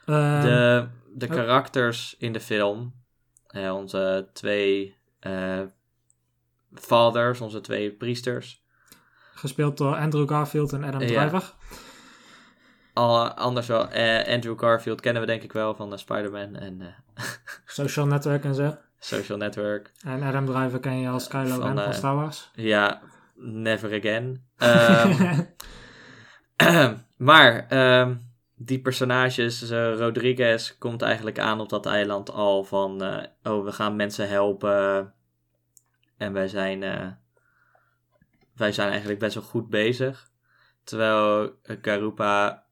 Uh, de, de oh. karakters in de film, uh, onze twee uh, fathers, onze twee priesters. Gespeeld door Andrew Garfield en Adam Driver. Al, anders wel, Andrew Garfield kennen we denk ik wel van Spider-Man en Social Network en zo. Social Network. En Adam Driver ken je als Kylo Ren van Star Wars. Ja, never again. Um, maar um, die personages, uh, Rodriguez komt eigenlijk aan op dat eiland al van... Uh, oh, we gaan mensen helpen. En wij zijn, wij zijn eigenlijk best wel goed bezig. Terwijl Garupa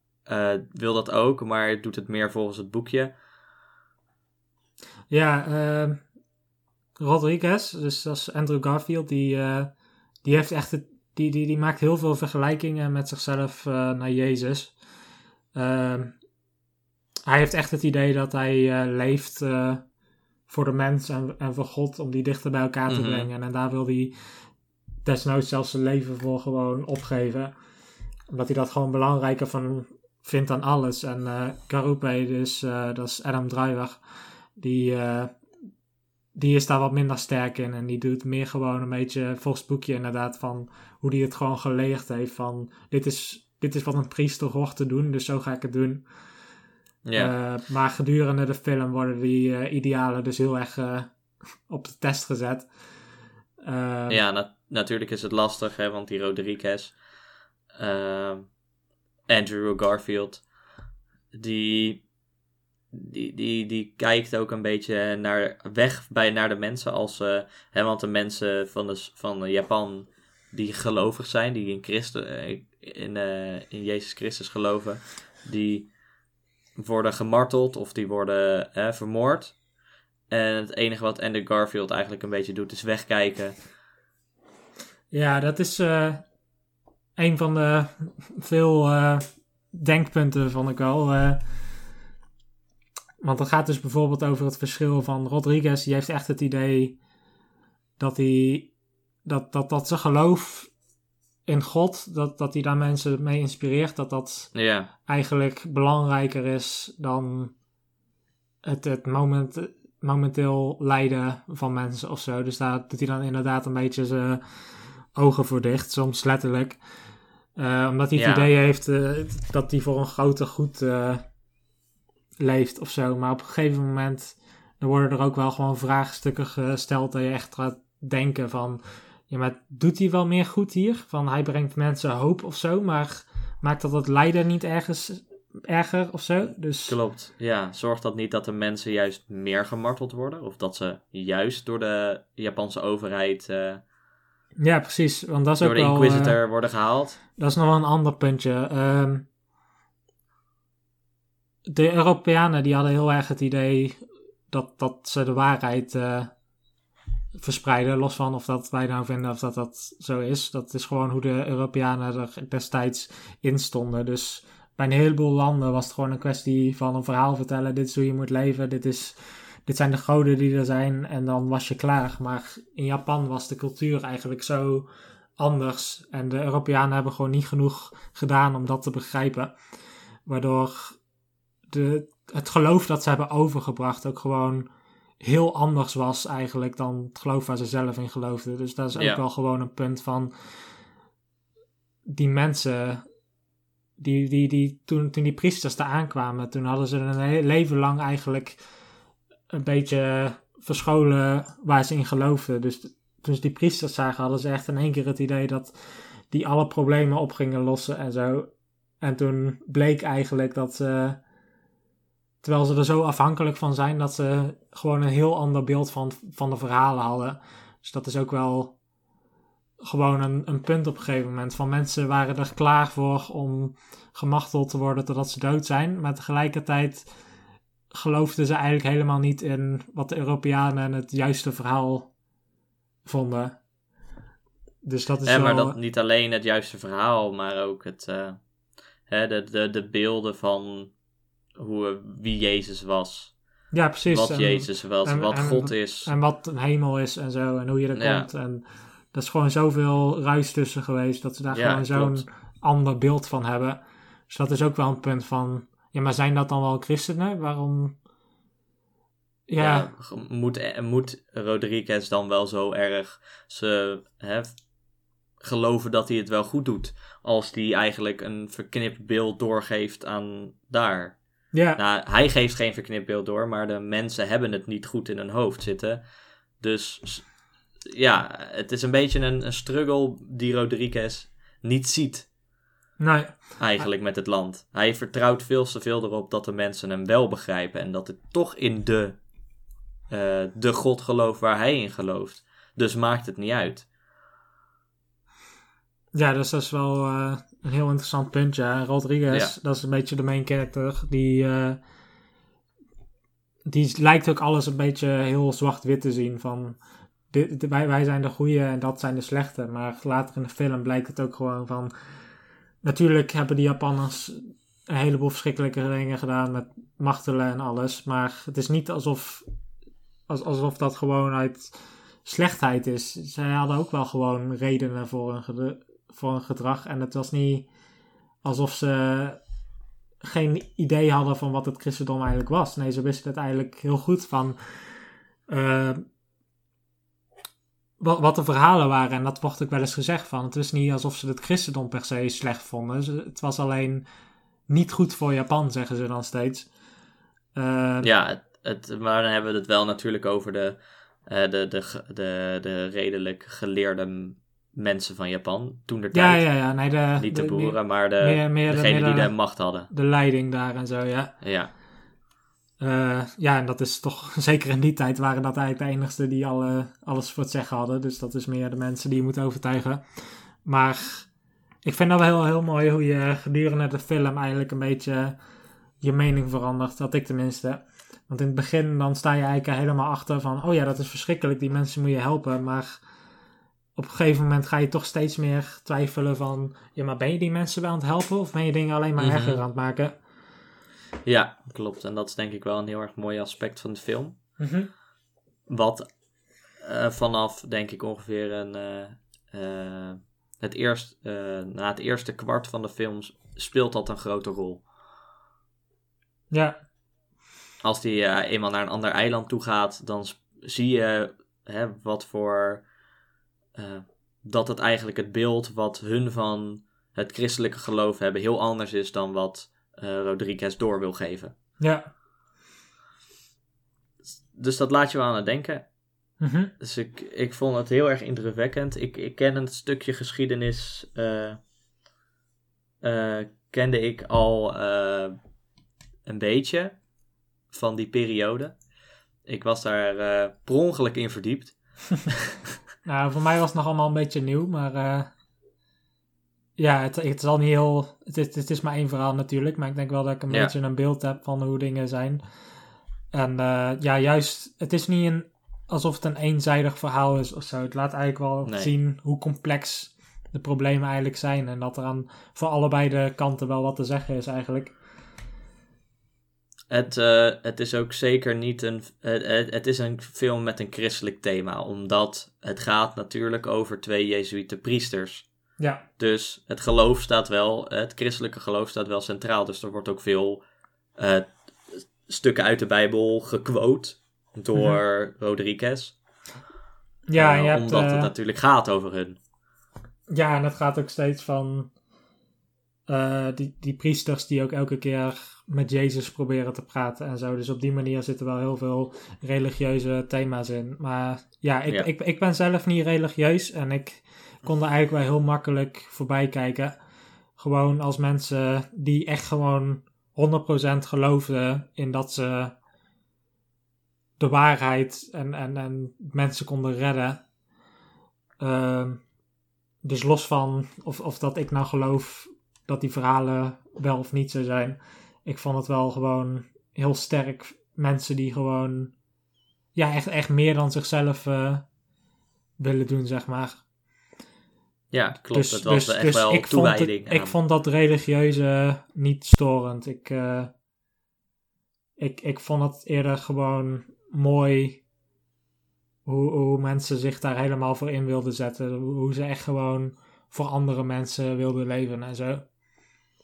wil dat ook, maar doet het meer volgens het boekje. Ja, uh, Rodriguez, dus dat is Andrew Garfield, die, die heeft echt het, die, die, die maakt heel veel vergelijkingen met zichzelf naar Jezus. Ehm, hij heeft echt het idee dat hij eh, leeft voor de mens en, en voor God om die dichter bij elkaar te mhm. brengen. En daar wil hij desnoods zelfs zijn leven voor gewoon opgeven. Omdat hij dat gewoon belangrijker van, vindt aan alles. En uh, Garupe, dus uh, dat is Adam Driver, die, uh, die is daar wat minder sterk in. En die doet meer gewoon een beetje volgens boekje inderdaad van hoe die het gewoon geleerd heeft. Van dit is, dit is wat een priester hoort te doen, dus zo ga ik het doen. Ja. maar gedurende de film worden die idealen dus heel erg op de test gezet. ja, na natuurlijk is het lastig, hè, want die Rodriguez Andrew Garfield, die, die, die, die kijkt ook een beetje naar, weg bij, naar de mensen als, hè, want de mensen van, de, van Japan die gelovig zijn, die in, Christus, eh, in, uh, in Jezus Christus geloven, die worden gemarteld of die worden vermoord. En het enige wat Andrew Garfield eigenlijk een beetje doet is wegkijken. Ja, dat is een van de veel denkpunten, vond ik wel. Want het gaat dus bijvoorbeeld over het verschil van Rodriguez. Die heeft echt het idee dat hij dat, dat, dat zijn geloof in God, dat, dat hij daar mensen mee inspireert, dat dat ja. eigenlijk belangrijker is dan het, het moment, momenteel lijden van mensen of zo. Dus daar doet hij dan inderdaad een beetje zijn ogen voor dicht, soms letterlijk. Uh, omdat hij het idee heeft uh, dat hij voor een groter goed uh, leeft of zo. Maar op een gegeven moment dan worden er ook wel gewoon vraagstukken gesteld dat je echt gaat denken van... Ja, maar doet hij wel meer goed hier? Van hij brengt mensen hoop of zo, maar maakt dat het lijden niet ergens erger of zo? Dus... Klopt, ja. Zorgt dat niet dat de mensen juist meer gemarteld worden? Of dat ze juist door de Japanse overheid ja, precies. Want dat is door ook de wel, Inquisitor uh, worden gehaald. Dat is nog wel een ander puntje. Um, de Europeanen die hadden heel erg het idee dat, dat ze de waarheid uh, verspreiden. Los van of dat wij nou vinden of dat dat zo is. Dat is gewoon hoe de Europeanen er destijds in stonden. Dus bij een heleboel landen was het gewoon een kwestie van een verhaal vertellen. Dit is hoe je moet leven. Dit is dit zijn de goden die er zijn en dan was je klaar. Maar in Japan was de cultuur eigenlijk zo anders. En de Europeanen hebben gewoon niet genoeg gedaan om dat te begrijpen. Waardoor de, het geloof dat ze hebben overgebracht ook gewoon heel anders was eigenlijk dan het geloof waar ze zelf in geloofden. Dus dat is ook wel gewoon een punt van die mensen. Die, die, die, toen, toen die priesters daar aankwamen, toen hadden ze een leven lang eigenlijk een beetje verscholen waar ze in geloofden. Dus toen ze die priesters zagen, hadden ze echt in één keer het idee dat die alle problemen op gingen lossen en zo. En toen bleek eigenlijk dat ze, terwijl ze er zo afhankelijk van zijn, dat ze gewoon een heel ander beeld van, van de verhalen hadden. Dus dat is ook wel gewoon een, een punt op een gegeven moment. Van mensen waren er klaar voor om gemachteld te worden totdat ze dood zijn. Maar tegelijkertijd geloofden ze eigenlijk helemaal niet in wat de Europeanen het juiste verhaal vonden. Dus dat is ja, wel... maar dat niet alleen het juiste verhaal, maar ook het, uh, hè, de, de, de beelden van hoe, wie Jezus was. Ja, precies. Wat Jezus was, en, wat God is. En wat een hemel is en zo, en hoe je er komt. En dat is gewoon zoveel ruis tussen geweest, dat ze daar gewoon zo'n ander beeld van hebben. Dus dat is ook wel een punt van ja, maar zijn dat dan wel christenen? Waarom? Ja. ja moet, moet Rodriguez dan wel zo erg ze hè, geloven dat hij het wel goed doet? Als hij eigenlijk een verknipt beeld doorgeeft aan daar. Ja. Nou, hij geeft geen verknipt beeld door, maar de mensen hebben het niet goed in hun hoofd zitten. Dus ja, het is een beetje een, een struggle die Rodriguez niet ziet. Nee. Eigenlijk met het land. Hij vertrouwt veel te veel erop dat de mensen hem wel begrijpen. En dat het toch in de, uh, de God gelooft waar hij in gelooft. Dus maakt het niet uit. Ja, dus dat is wel uh, een heel interessant punt. Ja. Rodriguez, dat is een beetje de main character. Die, uh, die lijkt ook alles een beetje heel zwart-wit te zien. Van, dit, wij, wij zijn de goede en dat zijn de slechte. Maar later in de film blijkt het ook gewoon van natuurlijk hebben die Japanners een heleboel verschrikkelijke dingen gedaan met martelen en alles. Maar het is niet alsof, alsof dat gewoon uit slechtheid is. Zij hadden ook wel gewoon redenen voor hun, voor hun gedrag. En het was niet alsof ze geen idee hadden van wat het christendom eigenlijk was. Nee, ze wisten het eigenlijk heel goed van uh, wat, wat de verhalen waren. En dat wordt ook wel eens gezegd van. Het is niet alsof ze het christendom per se slecht vonden. Het was alleen niet goed voor Japan, zeggen ze dan steeds. Uh, ja, het, maar dan hebben we het wel natuurlijk over de, uh, de, de, de, de redelijk geleerde mensen van Japan toen er tijd. Ja, ja, ja. Nee, de, Niet de, boeren, maar de, meer, meer, degene die de macht hadden. De leiding daar en zo, ja. Ja. Uh, ja, en dat is toch, zeker in die tijd waren dat eigenlijk de enigste die alle, alles voor het zeggen hadden. Dus dat is meer de mensen die je moet overtuigen. Maar ik vind dat wel heel, heel mooi hoe je gedurende de film eigenlijk een beetje je mening verandert. Dat ik tenminste. Want in het begin dan sta je eigenlijk helemaal achter van, oh ja, dat is verschrikkelijk, die mensen moet je helpen. Maar op een gegeven moment ga je toch steeds meer twijfelen van, ja, maar ben je die mensen wel aan het helpen of ben je dingen alleen maar erger aan het maken? Ja, klopt. En dat is denk ik wel een heel erg mooi aspect van de film. Mhm. Wat uh, vanaf, denk ik, ongeveer een, uh, uh, het eerst, na het eerste kwart van de film speelt dat een grote rol. Ja. Als die eenmaal naar een ander eiland toe gaat, dan zie je hè, wat voor. Dat het eigenlijk het beeld wat hun van het christelijke geloof hebben heel anders is dan wat uh, Rodriguez door wil geven. Ja. Dus dat laat je wel aan het denken. Mhm. Dus ik, ik vond het heel erg indrukwekkend. Ik, ik ken een stukje geschiedenis. Uh, uh, kende ik al een beetje van die periode. Ik was daar per ongeluk in verdiept. nou, voor mij was het nog allemaal een beetje nieuw, maar ja, het, het is al niet heel. Het is, het is maar één verhaal natuurlijk, maar ik denk wel dat ik een beetje een beeld heb van hoe dingen zijn. En uh, ja, juist, het is niet een, alsof het een eenzijdig verhaal is of zo. Het laat eigenlijk wel zien hoe complex de problemen eigenlijk zijn. En dat er aan voor allebei de kanten wel wat te zeggen is eigenlijk. Het, uh, het is ook zeker niet een. Het, het is een film met een christelijk thema, omdat het gaat natuurlijk over twee Jezuïte priesters. Ja. Dus het geloof staat wel, het christelijke geloof staat wel centraal. Dus er wordt ook veel uh, stukken uit de Bijbel gequote door mm Rodriguez. Ja, uh, je hebt, omdat het natuurlijk gaat over hun. Ja, en het gaat ook steeds van die, die priesters die ook elke keer met Jezus proberen te praten en zo. Dus op die manier zitten wel heel veel religieuze thema's in. Maar ja, ik, ja. ik, ik ben zelf niet religieus en ik kon er eigenlijk wel heel makkelijk voorbij kijken. Gewoon als mensen die echt gewoon 100% geloofden in dat ze de waarheid en, en, en mensen konden redden. Uh, dus los van of, of dat ik nou geloof dat die verhalen wel of niet zo zijn. Ik vond het wel gewoon heel sterk. Mensen die gewoon ja, echt, echt meer dan zichzelf uh, willen doen, zeg maar. Ja, klopt. Dus, het was dus, echt dus wel ik toewijding. Vond ik vond dat religieuze niet storend. Ik, uh, ik, ik vond het eerder gewoon mooi hoe, hoe mensen zich daar helemaal voor in wilden zetten. Hoe ze echt gewoon voor andere mensen wilden leven en zo.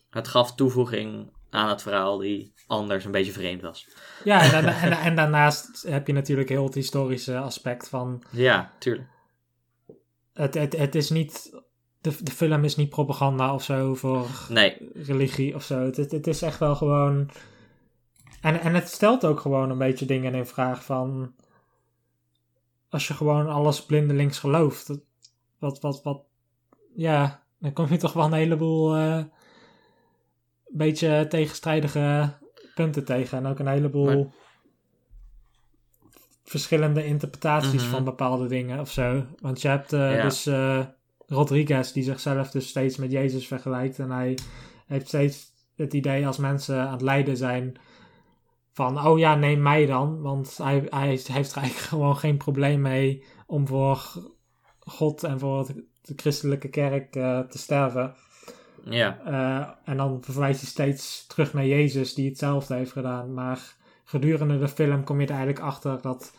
Het gaf toevoeging aan het verhaal die anders een beetje vreemd was. Ja, en, daarna, en, en, daarnaast heb je natuurlijk heel het historische aspect van... Ja, tuurlijk het, het, het is niet. De, de film is niet propaganda of zo voor nee. religie of zo. Het, het, is echt wel gewoon. En, en het stelt ook gewoon een beetje dingen in vraag van. Als je gewoon alles blindelings gelooft. Wat, wat, wat. Ja, dan kom je toch wel een heleboel. Uh, beetje tegenstrijdige punten tegen. En ook een heleboel verschillende interpretaties van mhm. bepaalde dingen of zo. Want je hebt uh, dus uh, Rodriguez die zichzelf dus steeds met Jezus vergelijkt. En hij heeft steeds het idee als mensen aan het lijden zijn van, oh ja, neem mij dan. Want hij, hij heeft er eigenlijk gewoon geen probleem mee om voor God en voor de christelijke kerk uh, te sterven. Ja. en dan verwijst hij steeds terug naar Jezus die hetzelfde heeft gedaan. Maar gedurende de film kom je er eigenlijk achter dat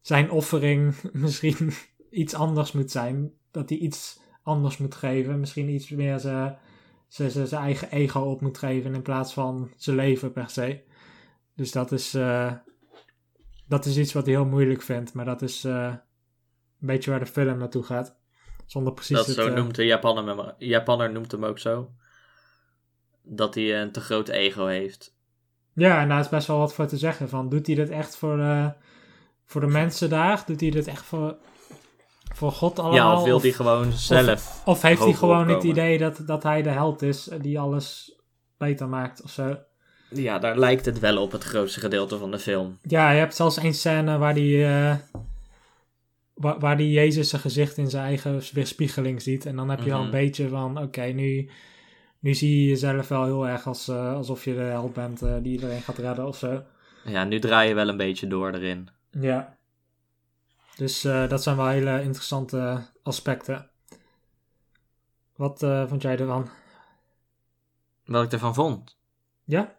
zijn offering misschien iets anders moet zijn. Dat hij iets anders moet geven. Misschien iets meer zijn, ze zijn eigen ego op moet geven in plaats van zijn leven per se. Dus dat is, eh, dat is iets wat hij heel moeilijk vindt. Maar dat is eh, een beetje waar de film naartoe gaat. Zonder precies Dat het, zo eh, noemt de Japaner, hem- Japaner noemt hem ook zo. Dat hij een te groot ego heeft. Ja, en daar is best wel wat voor te zeggen. Van, doet hij dit echt voor, eh, voor de mensen daar? Doet hij dit echt voor, voor God allemaal? ja, of wil hij gewoon zelf... of heeft hij gewoon het idee dat, dat hij de held is eh, die alles beter maakt of zo? Ja, daar lijkt het wel op het grootste gedeelte van de film. Ja, je hebt zelfs één scène waar die, eh, waar, waar die Jezus zijn gezicht in zijn eigen weerspiegeling ziet. En dan heb je al een Mhm. beetje van, oké, nu, nu zie je jezelf wel heel erg als, eh, alsof je de held bent eh, die iedereen gaat redden of zo. Ja, nu draai je wel een beetje door erin. Ja. Dus eh, dat zijn wel hele interessante aspecten. Wat vond jij ervan? Wat ik ervan vond. Ja?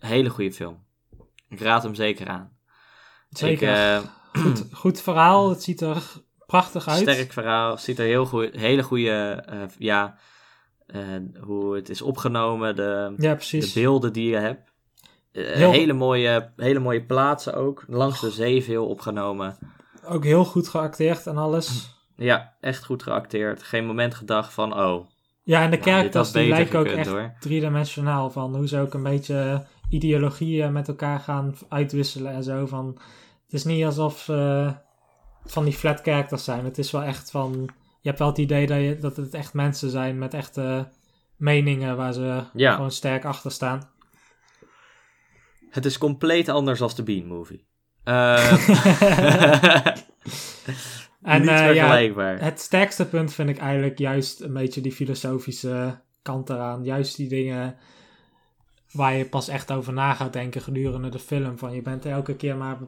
Een hele goede film. Ik raad hem zeker aan. Zeker. Ik, goed, goed verhaal, het ziet er prachtig uit. sterk verhaal. Ziet er heel goed... Hele goede... eh, ja... eh, hoe het is opgenomen. De, Ja, de beelden die je hebt. Eh, Heel- hele, mooie, hele mooie plaatsen ook. Langs de zee veel opgenomen. Ook heel goed geacteerd en alles. Ja, echt goed geacteerd. Geen moment gedacht van, oh, Ja, en de Nou, die beter lijken ook gekund, echt hoor. driedimensionaal. Van hoe ze ook een beetje ideologieën met elkaar gaan uitwisselen en zo. Van, is niet alsof ze van die flat characters zijn. Het is wel echt van... Je hebt wel het idee dat, je, dat het echt mensen zijn met echte meningen waar ze Ja. gewoon sterk achter staan. het is compleet anders als de Bean Movie. Eh, En niet eh, ja, vergelijkbaar. het sterkste punt vind ik eigenlijk juist een beetje die filosofische kant eraan. Juist die dingen waar je pas echt over na gaat denken gedurende de film. Van je bent elke keer maar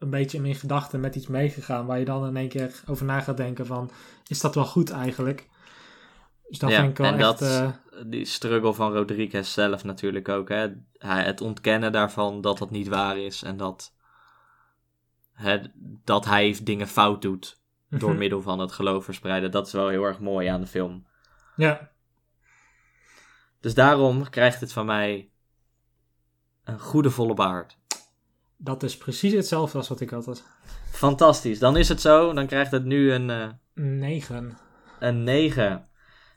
een beetje in gedachten met iets meegegaan. Waar je dan in één keer over na gaat denken van, is dat wel goed eigenlijk? Dus dat Ja, vind ik wel en echt... dat- eh, Die struggle van Rodriguez zelf natuurlijk ook. Hè? Hij, het ontkennen daarvan dat dat niet waar is. En dat, hè, dat hij dingen fout doet door mhm. middel van het geloof verspreiden. Dat is wel heel erg mooi aan de film. Ja, Dus daarom krijgt het van mij een goede volle baard. Dat is precies hetzelfde als wat ik had. Fantastisch. Dan is het zo. Dan krijgt het nu een, eh, Negen. een 9.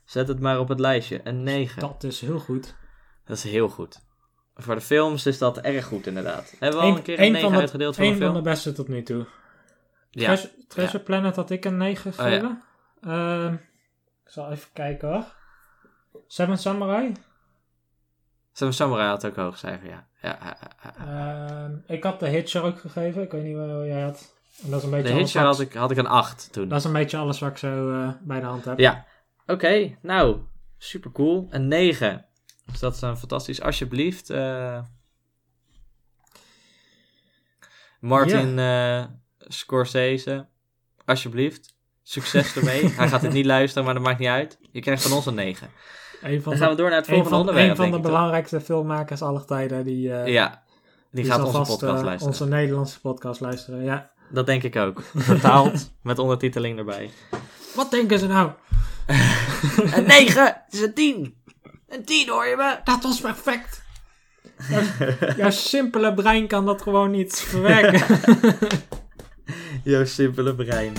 Zet het maar op het lijstje. Een 9. Dat is heel goed. Dat is heel goed. Voor de films is dat erg goed inderdaad. Hebben we al een keer een 9 van de- uitgedeeld voor Een een van film? de beste tot nu toe. Ja. Treasure, Treasure Planet had ik een 9 Oh, ja. gegeven. Ehm, ik zal even kijken hoor. Seven Samurai. Samurai had ook een hoog cijfer, ja. ja. Ehm, ik had de Hitcher ook gegeven. Ik weet niet wat jij had. En dat is een beetje De Hitcher had ik, had ik een 8 toen. Dat is een beetje alles wat ik zo eh, bij de hand heb. Ja. Oké, nou, super cool. Een 9. Dus dat is een fantastisch. Alsjeblieft. eh, Martin eh, Scorsese. Alsjeblieft. Succes ermee. Hij gaat het niet luisteren, maar dat maakt niet uit. Je krijgt van ons een 9. Een van Dan gaan we door naar het volgende van, onderwerp. een van de toch? belangrijkste filmmakers aller tijden. Die, eh, Ja, die, gaat onze vast, podcast eh, luisteren. Onze Nederlandse podcast luisteren, ja. Dat denk ik ook. Vertaald met ondertiteling erbij. Wat denken ze nou? Een 9! Het is een 10! Een 10 hoor je me? Dat was perfect. Jouw- Jouw simpele brein kan dat gewoon niet verwerken. Jouw simpele brein.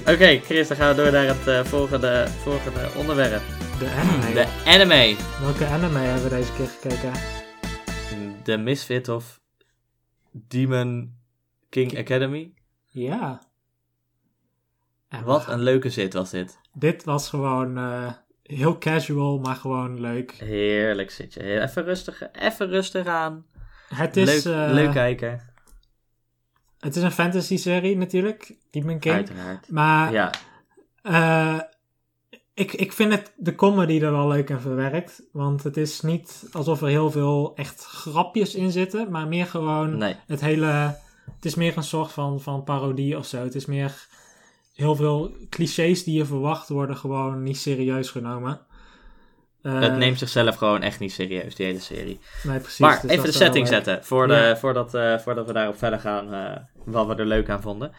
Oké, Chris, dan gaan we door naar het eh, volgende, volgende onderwerp. De anime. De anime. Welke anime hebben we deze keer gekeken? The Misfit of Demon King Academy. Ja. En Wat een leuke zit was dit. Dit was gewoon eh, heel casual, maar gewoon leuk. Heerlijk zitje. Heel- Even rustig, even rustig aan. Het is, leuk, eh, leuk kijken. het is een fantasy serie natuurlijk, Demon King. Uiteraard. Maar Ja, eh, ik, ik vind het, de comedy er wel leuk in verwerkt. Want het is niet alsof er heel veel echt grapjes in zitten, maar meer gewoon nee. het hele. Het is meer een soort van, van parodie of zo. Het is meer heel veel clichés die je verwacht worden gewoon niet serieus genomen. Eh, Het neemt zichzelf gewoon echt niet serieus, die hele serie. Nee, precies. Maar dus even de setting zetten, voor de, Ja. voordat, eh, voordat we daarop verder gaan, eh, wat we er leuk aan vonden.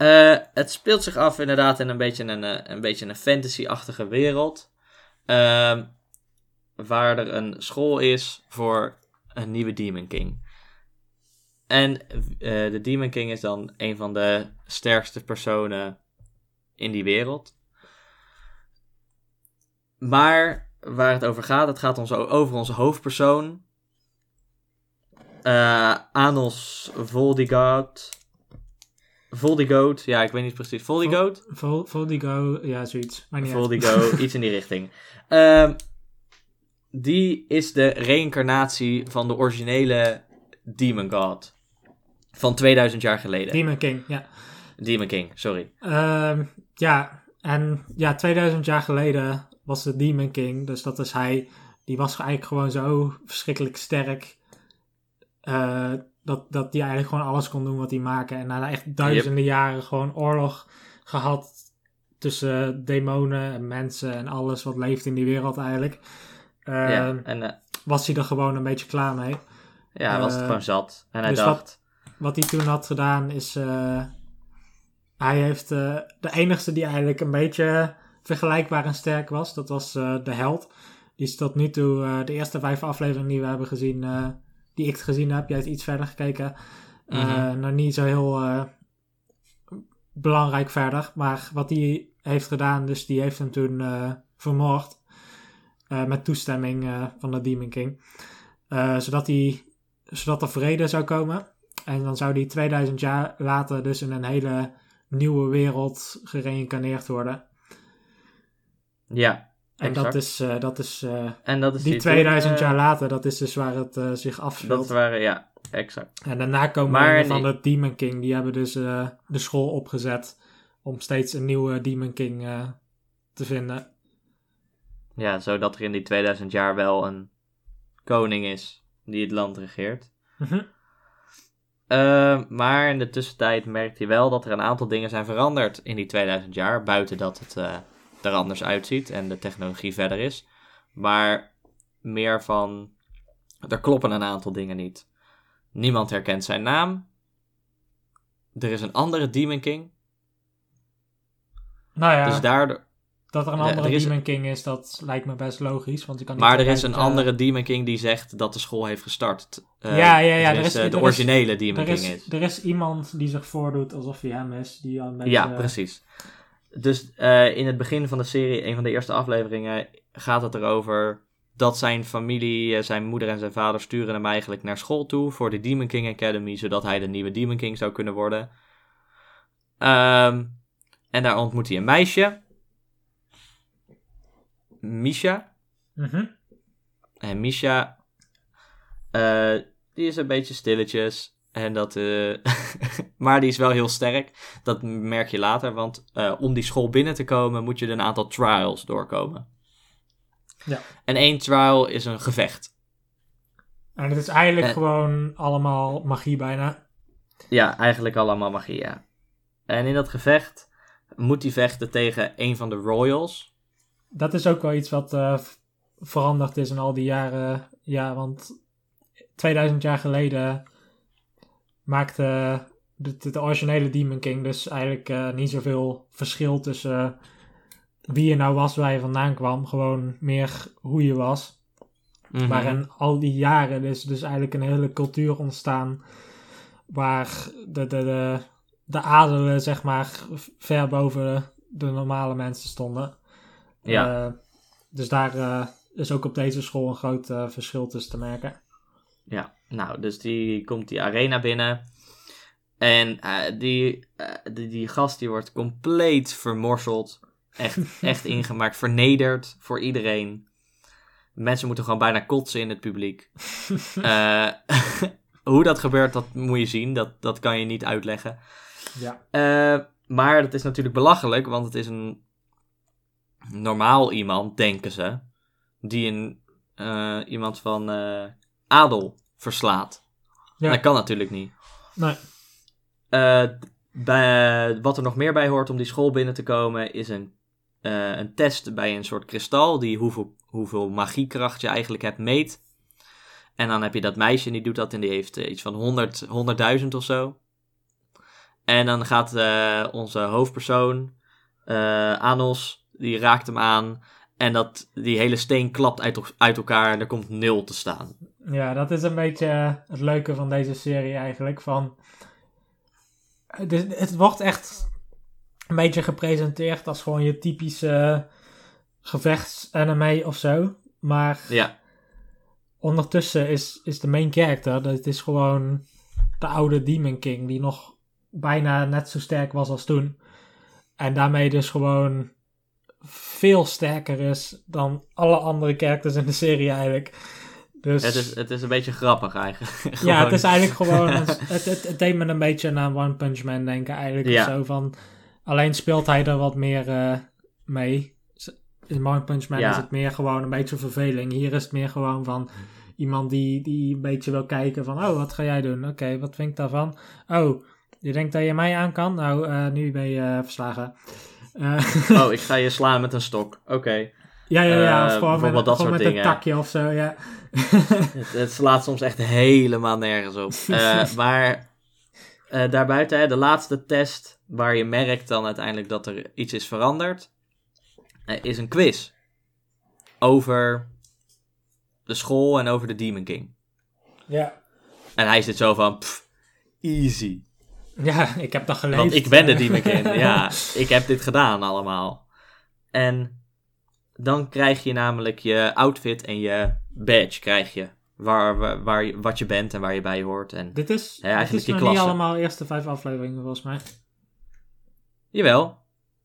Eh, het speelt zich af inderdaad in een beetje een, eh, een, beetje een fantasy-achtige wereld. Ehm, waar er een school is voor een nieuwe Demon King. En eh, de Demon King is dan een van de sterkste personen in die wereld. Maar waar het over gaat, het gaat ons over onze hoofdpersoon. Anos Voldigoat. Voldigoat, ja, ik weet niet precies. Voldigoat? Vol, Voldigo, ja, zoiets. Voldigo, iets in die richting. Ehm, die is de reïncarnatie van de originele Demon God. Van 2000 jaar geleden. Demon King, ja. Demon King, sorry. Ehm, ja, en ja, 2000 jaar geleden was de Demon King. Dus dat is hij. Die was eigenlijk gewoon zo verschrikkelijk sterk. eh, dat, dat hij eigenlijk gewoon alles kon doen wat hij maakte. En had echt duizenden jaren gewoon oorlog gehad. Tussen demonen en mensen en alles wat leeft in die wereld eigenlijk. ja, Ehm, en eh, Was hij er gewoon een beetje klaar mee. ja, hij was het eh, gewoon zat. En hij dus dacht, Wat hij toen had gedaan is. eh, hij heeft. de enigste die eigenlijk een beetje vergelijkbaar en sterk was. Dat was de held. Die is tot nu toe. de eerste vijf afleveringen die we hebben gezien. Die ik gezien heb. Jij hebt iets verder gekeken. eh, Mhm. nog niet zo heel. eh, belangrijk verder. Maar wat hij heeft gedaan. Dus die heeft hem toen eh, vermoord. met toestemming van de Demon King. Zodat, hij, zodat er vrede zou komen. En dan zou die 2000 jaar later dus in een hele nieuwe wereld gereïncarneerd worden. ja. En Exact. dat is, eh, dat is eh, En dat is die toen, 2000 eh, jaar later, dat is dus waar het eh, zich afspeelt. Dat waren, ja, exact. En daarna komen Maar van nee. de Demon King, die hebben dus de school opgezet om steeds een nieuwe Demon King te vinden. Ja, zodat er in die 2000 jaar wel een koning is die het land regeert. Mhm. Maar in de tussentijd merkt hij wel dat er een aantal dingen zijn veranderd in die 2000 jaar. Buiten dat het er anders uitziet en de technologie verder is. Maar meer van. Er kloppen een aantal dingen niet. Niemand herkent zijn naam. Er is een andere Demon King. Nou ja, Dus daardoor. dat er een andere er is- Demon King is, dat lijkt me best logisch. Want je kan niet Maar er is een eh, andere Demon King die zegt dat de school heeft gestart. Eh, Ja, ja, ja, er tenminste, is- de er is- originele Demon Er King is, is. er is iemand die zich voordoet alsof hij hem is. Die al beetje, Ja, precies. Dus eh, in het begin van de serie, een van de eerste afleveringen, gaat het erover dat zijn familie, eh, zijn moeder en zijn vader sturen hem eigenlijk naar school toe voor de Demon King Academy, zodat hij de nieuwe Demon King zou kunnen worden. Ehm, en daar ontmoet hij een meisje, Misha. Mhm. En Misha, eh, die is een beetje stilletjes. En dat, eh, maar die is wel heel sterk. Dat merk je later, want eh, om die school binnen te komen moet je een aantal trials doorkomen. Ja. En één trial is een gevecht. En het is eigenlijk Eh. gewoon allemaal magie bijna. Ja, eigenlijk allemaal magie, ja. En in dat gevecht moet hij vechten tegen een van de royals. Dat is ook wel iets wat veranderd is in al die jaren. Ja, want 2000 jaar geleden maakte de, de originele Demon King dus eigenlijk eh, niet zoveel verschil tussen eh, wie je nou was, waar je vandaan kwam. Gewoon meer hoe je was. Mhm. Maar in al die jaren is dus eigenlijk een hele cultuur ontstaan waar de, de, de, de adelen, zeg maar, ver boven de normale mensen stonden. Ja. Eh, dus daar eh, is ook op deze school een groot eh, verschil tussen te merken. Ja, nou, dus die komt die arena binnen. En eh, die, eh, die, die gast die wordt compleet vermorseld. Echt, echt ingemaakt, vernederd voor iedereen. Mensen moeten gewoon bijna kotsen in het publiek. Eh, hoe dat gebeurt, dat moet je zien. Dat, dat kan je niet uitleggen. Ja. Maar dat is natuurlijk belachelijk, want het is een normaal iemand, denken ze, die een, iemand van adel verslaat. Ja. Dat kan natuurlijk niet. Nee. Eh, bij, wat er nog meer bij hoort om die school binnen te komen, is een, eh, een test bij een soort kristal die hoeveel, hoeveel magiekracht je eigenlijk hebt meet. En dan heb je dat meisje en die doet dat en die heeft eh, iets van 100 100.000 of zo. En dan gaat onze hoofdpersoon, Anos, die raakt hem aan. En dat die hele steen klapt uit, uit elkaar en er komt nul te staan. Ja, dat is een beetje eh, het leuke van deze serie eigenlijk. Van, het, is- het wordt echt een beetje gepresenteerd als gewoon je typische gevechtsanime of zo. Maar Ja, ondertussen is, is de main character, dat is gewoon de oude Demon King, die nog bijna net zo sterk was als toen. En daarmee dus gewoon veel sterker is dan alle andere characters in de serie eigenlijk. Dus het is, het is een beetje grappig eigenlijk. ja, het is eigenlijk gewoon, het, het, het deed me een beetje aan One Punch Man denken eigenlijk. Ja. Of zo van, alleen speelt hij er wat meer eh, mee. In One Punch Man Ja. is het meer gewoon een beetje verveling. Hier is het meer gewoon van iemand die, die een beetje wil kijken van, oh, wat ga jij doen? Oké, wat vind ik daarvan? Oh, je denkt dat je mij aan kan? Nou, eh, nu ben je eh, verslagen. Oh, ik ga je slaan met een stok. Oké. Ja, ja, ja. Eh, gewoon met, dat gewoon soort met een dingen. takje of zo, ja. Het, het slaat soms echt helemaal nergens op. Eh, maar eh, daarbuiten, hè, de laatste test waar je merkt dan uiteindelijk dat er iets is veranderd, is een quiz over de school en over de Demon King. ja. En hij zit zo van, pff, easy. Ja, ik heb dat gelezen. Want ik ben de Demon King. Ja, ik heb dit gedaan allemaal. En dan krijg je namelijk je outfit en je badge krijg je. Waar, waar, waar je- wat je bent en waar je bij hoort. En, Dit is, Ja, eigenlijk dit is nog niet allemaal eerste vijf afleveringen volgens mij. jawel,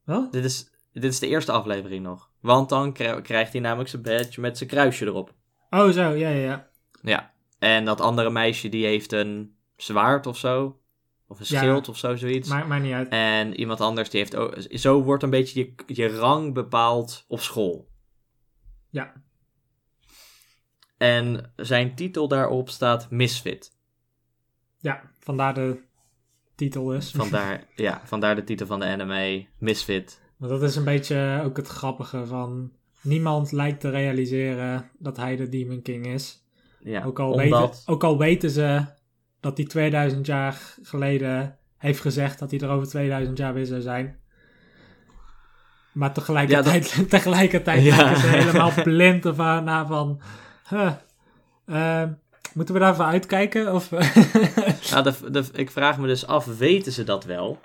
Wel? dit is, dit is de eerste aflevering nog. Want dan krij- krijgt hij namelijk zijn badge met zijn kruisje erop. Oh, zo, ja, ja, ja. Ja. En dat andere meisje die heeft een zwaard of zo. Of een Ja. schild of zo, zoiets. Maakt mij niet uit. En iemand anders die heeft ook... Zo wordt een beetje je, je rang bepaald op school. Ja. En zijn titel daarop staat Misfit. Ja, vandaar de titel dus. Vandaar, ja, vandaar de titel van de anime, Misfit. Maar dat is een beetje ook het grappige van... Niemand lijkt te realiseren dat hij de Demon King is. Ja, Ook al, omdat... weten, ook al weten ze dat hij 2000 jaar geleden heeft gezegd dat hij er over 2000 jaar weer zou zijn. Maar tegelijkertijd, tegelijkertijd Ja. kijken ze helemaal blind ervan naar van... huh, eh, moeten we daarvoor uitkijken? Of, Nou, de, de, ik vraag me dus af, weten ze dat wel?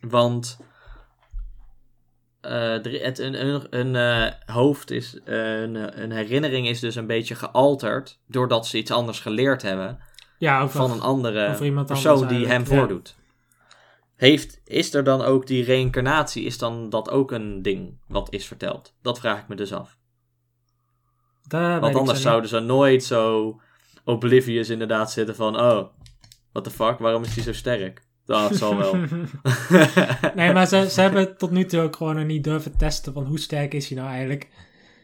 Want er- het, een, een, een eh, hoofd is, eh, een, een herinnering is dus een beetje gealterd doordat ze iets anders geleerd hebben ja, van een andere persoon die hem ja. voordoet. Heeft, is er dan ook die reïncarnatie, is dan dat ook een ding wat is verteld? Dat vraag ik me dus af. daar Want anders zo zouden ze nooit zo oblivious inderdaad zitten van... Oh, what the fuck, waarom is hij zo sterk? Dat zal wel. nee, maar ze, ze hebben tot nu toe ook gewoon nog niet durven testen van hoe sterk is hij nou eigenlijk.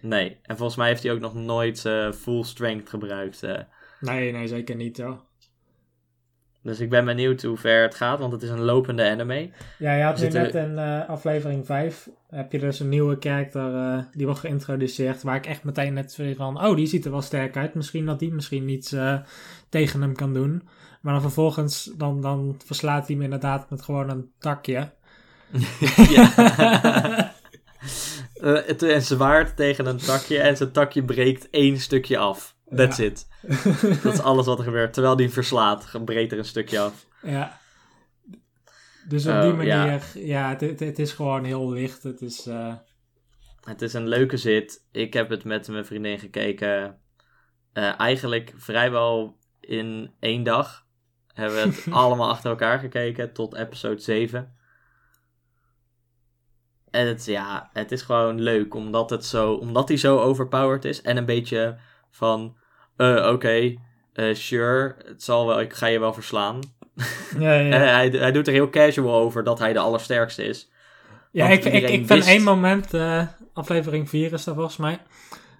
nee, en volgens mij heeft hij ook nog nooit eh, full strength gebruikt. eh. Nee, nee, zeker niet hoor. Dus ik ben benieuwd hoe ver het gaat, want het is een lopende anime. Ja, je had nu net in eh, aflevering 5 heb je dus een nieuwe karakter eh, die wordt geïntroduceerd. Waar ik echt meteen net van, oh, die ziet er wel sterk uit. Misschien dat die misschien niets eh, tegen hem kan doen. Maar dan vervolgens, dan, dan verslaat hij hem inderdaad met gewoon een takje. ja. Eh, het een zwaard tegen een takje en zijn takje breekt één stukje af. That's Ja. it. Dat is alles wat er gebeurt. Terwijl hij hem verslaat, breekt er een stukje af. Ja. Dus op Oh, die manier, ja. ja, het, het, het is gewoon heel licht. Het is, eh, Het is een leuke zit. Ik heb het met mijn vriendin gekeken. eh, eigenlijk vrijwel in één dag. Hebben we het allemaal achter elkaar gekeken tot episode 7. En het, ja, het is gewoon leuk omdat, het zo, omdat hij zo overpowered is. En een beetje van, eh, oké, eh, sure, het zal wel, ik ga je wel verslaan. ja, ja, ja. En hij, hij doet er heel casual over dat hij de allersterkste is. Ja, ik, ik, ik vind één moment, eh, aflevering 4 is dat volgens mij.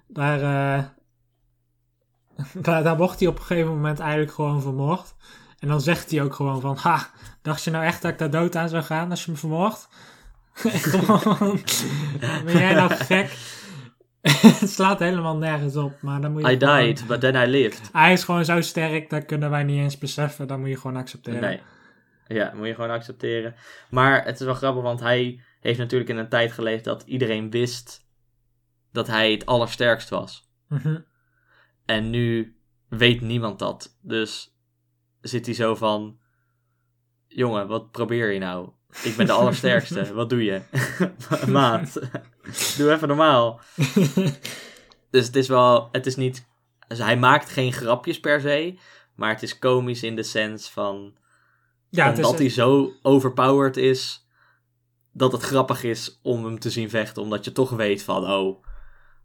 Daar, eh, daar, daar wordt hij op een gegeven moment eigenlijk gewoon vermoord. En dan zegt hij ook gewoon van, ha, dacht je nou echt dat ik daar dood aan zou gaan als je me vermoordt? Gewoon, ben jij nou gek? Het slaat helemaal nergens op, maar dan moet je I gewoon- died, but then I lived. Hij is gewoon zo sterk, dat kunnen wij niet eens beseffen. Dat moet je gewoon accepteren. Nee. Ja, moet je gewoon accepteren. Maar het is wel grappig, want hij heeft natuurlijk in een tijd geleefd dat iedereen wist dat hij het allersterkst was. Mhm. En nu weet niemand dat. Dus zit hij zo van... Jongen, wat probeer je nou? Ik ben de allersterkste. wat doe je? Maat, doe even normaal. Dus het is wel... Het is niet... Dus hij maakt geen grapjes per se. Maar het is komisch in de sens van... ja, is, omdat hij zo overpowered is... Dat het grappig is om hem te zien vechten. Omdat je toch weet van... Oh,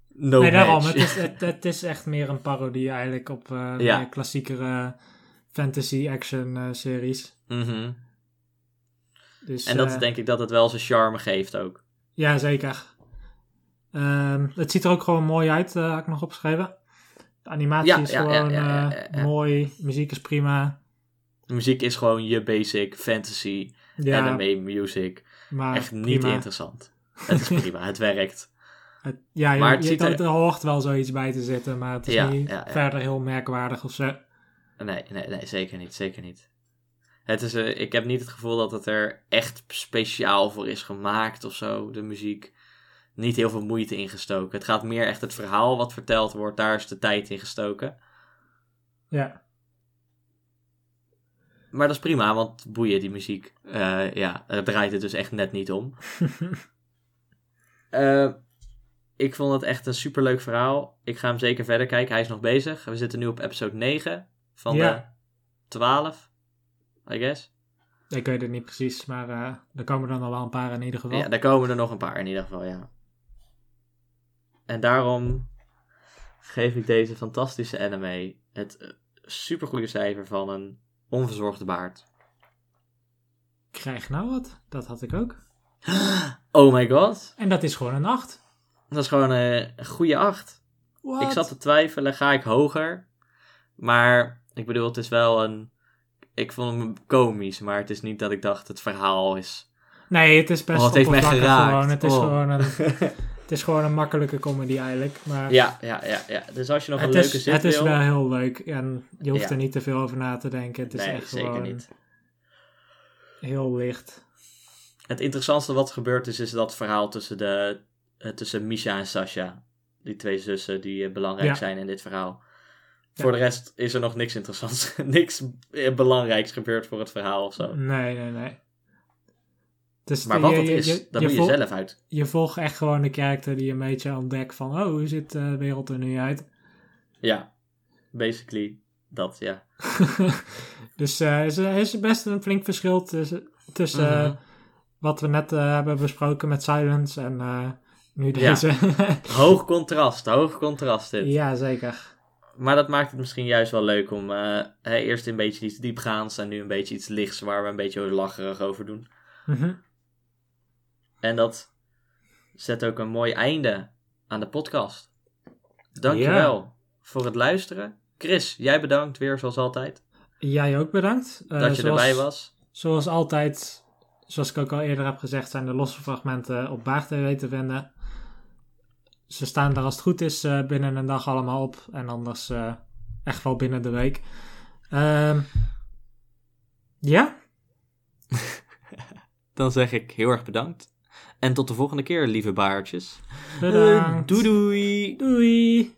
no nee, daarom. Het is, het, het is echt meer een parodie eigenlijk op eh Ja. klassiekere fantasy-action eh, series. Mhm. Dus, En dat eh, is denk ik dat het wel zijn charme geeft ook. Ja, zeker. Ehm, het ziet er ook gewoon mooi uit, eh had ik nog opgeschreven. De animatie Ja, is ja, gewoon ja, mooi, muziek is prima. De muziek is gewoon je basic fantasy anime music. maar Echt niet interessant. Het is prima, het werkt. Het- ja, je, Maar het je- ziet er, hoort wel zoiets bij te zitten, maar het is niet verder heel merkwaardig of zo. Nee, nee, nee, zeker niet, zeker niet. Het is, eh, ik heb niet het gevoel dat het er echt speciaal voor is gemaakt of zo, de muziek. Niet heel veel moeite ingestoken. Het gaat meer echt het verhaal wat verteld wordt, daar is de tijd in gestoken. Ja, Maar dat is prima, want boeien die muziek. Eh, ja, het draait het dus echt net niet om. Eh, ik vond het echt een superleuk verhaal. Ik ga hem zeker verder kijken. Hij is nog bezig. We zitten nu op episode 9 van Ja. de 12, I guess. ik weet het niet precies, maar eh, er komen er nog wel een paar in ieder geval. Ja, daar komen er nog een paar in ieder geval, ja. En daarom geef ik deze fantastische anime het eh, supergoeie cijfer van een onverzorgde baard. Krijg nou wat, dat had ik ook. Oh my god. En dat is gewoon een 8. Dat is gewoon een goede 8. Ik zat te twijfelen, ga ik hoger? Maar ik bedoel, het is wel een. Ik vond hem komisch, maar het is niet dat ik dacht het verhaal is. Nee, het is best Oh, het heeft mij oppervlakkig geraakt. gewoon. Het is, Oh. gewoon een, het is gewoon een makkelijke comedy eigenlijk. Maar Ja, ja, ja, ja. Dus als je nog een leuke is, zit het is wel heel leuk. En je hoeft Ja. er niet te veel over na te denken. Het is nee, echt zeker niet. heel licht. Het interessantste wat gebeurd is, is dat verhaal tussen, de, eh, tussen Misha en Sasha. Die twee zussen die eh, belangrijk Ja. zijn in dit verhaal. Ja. Voor de rest is er nog niks interessants. niks eh, belangrijks gebeurd voor het verhaal of zo. Nee, nee, nee. Dus Maar wat je- het is, je- dat je moet je zelf uit. Je volgt echt gewoon de karakter die een beetje ontdekt van... Oh, hoe ziet de wereld er nu uit? Ja, basically dat, ja. dus eh, er is, is best een flink verschil tussen, tussen eh, Mhm. wat we net eh, hebben besproken met Silence en eh, nu Ja. deze. Hoog contrast, hoog contrast dit. ja, zeker. Maar dat maakt het misschien juist wel leuk om eh, hè, eerst een beetje iets diepgaands en nu een beetje iets lichts waar we een beetje lacherig over doen. Mhm. En dat zet ook een mooi einde aan de podcast. Dankjewel voor het luisteren. Chris, jij bedankt weer zoals altijd Jij ook bedankt. Eh, dat je zoals, erbij was. Zoals altijd, zoals ik ook al eerder heb gezegd, zijn de losse fragmenten op Baag TV te vinden. Ze staan er als het goed is eh, binnen een dag allemaal op. En anders eh, echt wel binnen de week. Ehm, ja, Dan zeg ik heel erg bedankt. En tot de volgende keer, lieve baartjes. bedankt. doei doei! Doei.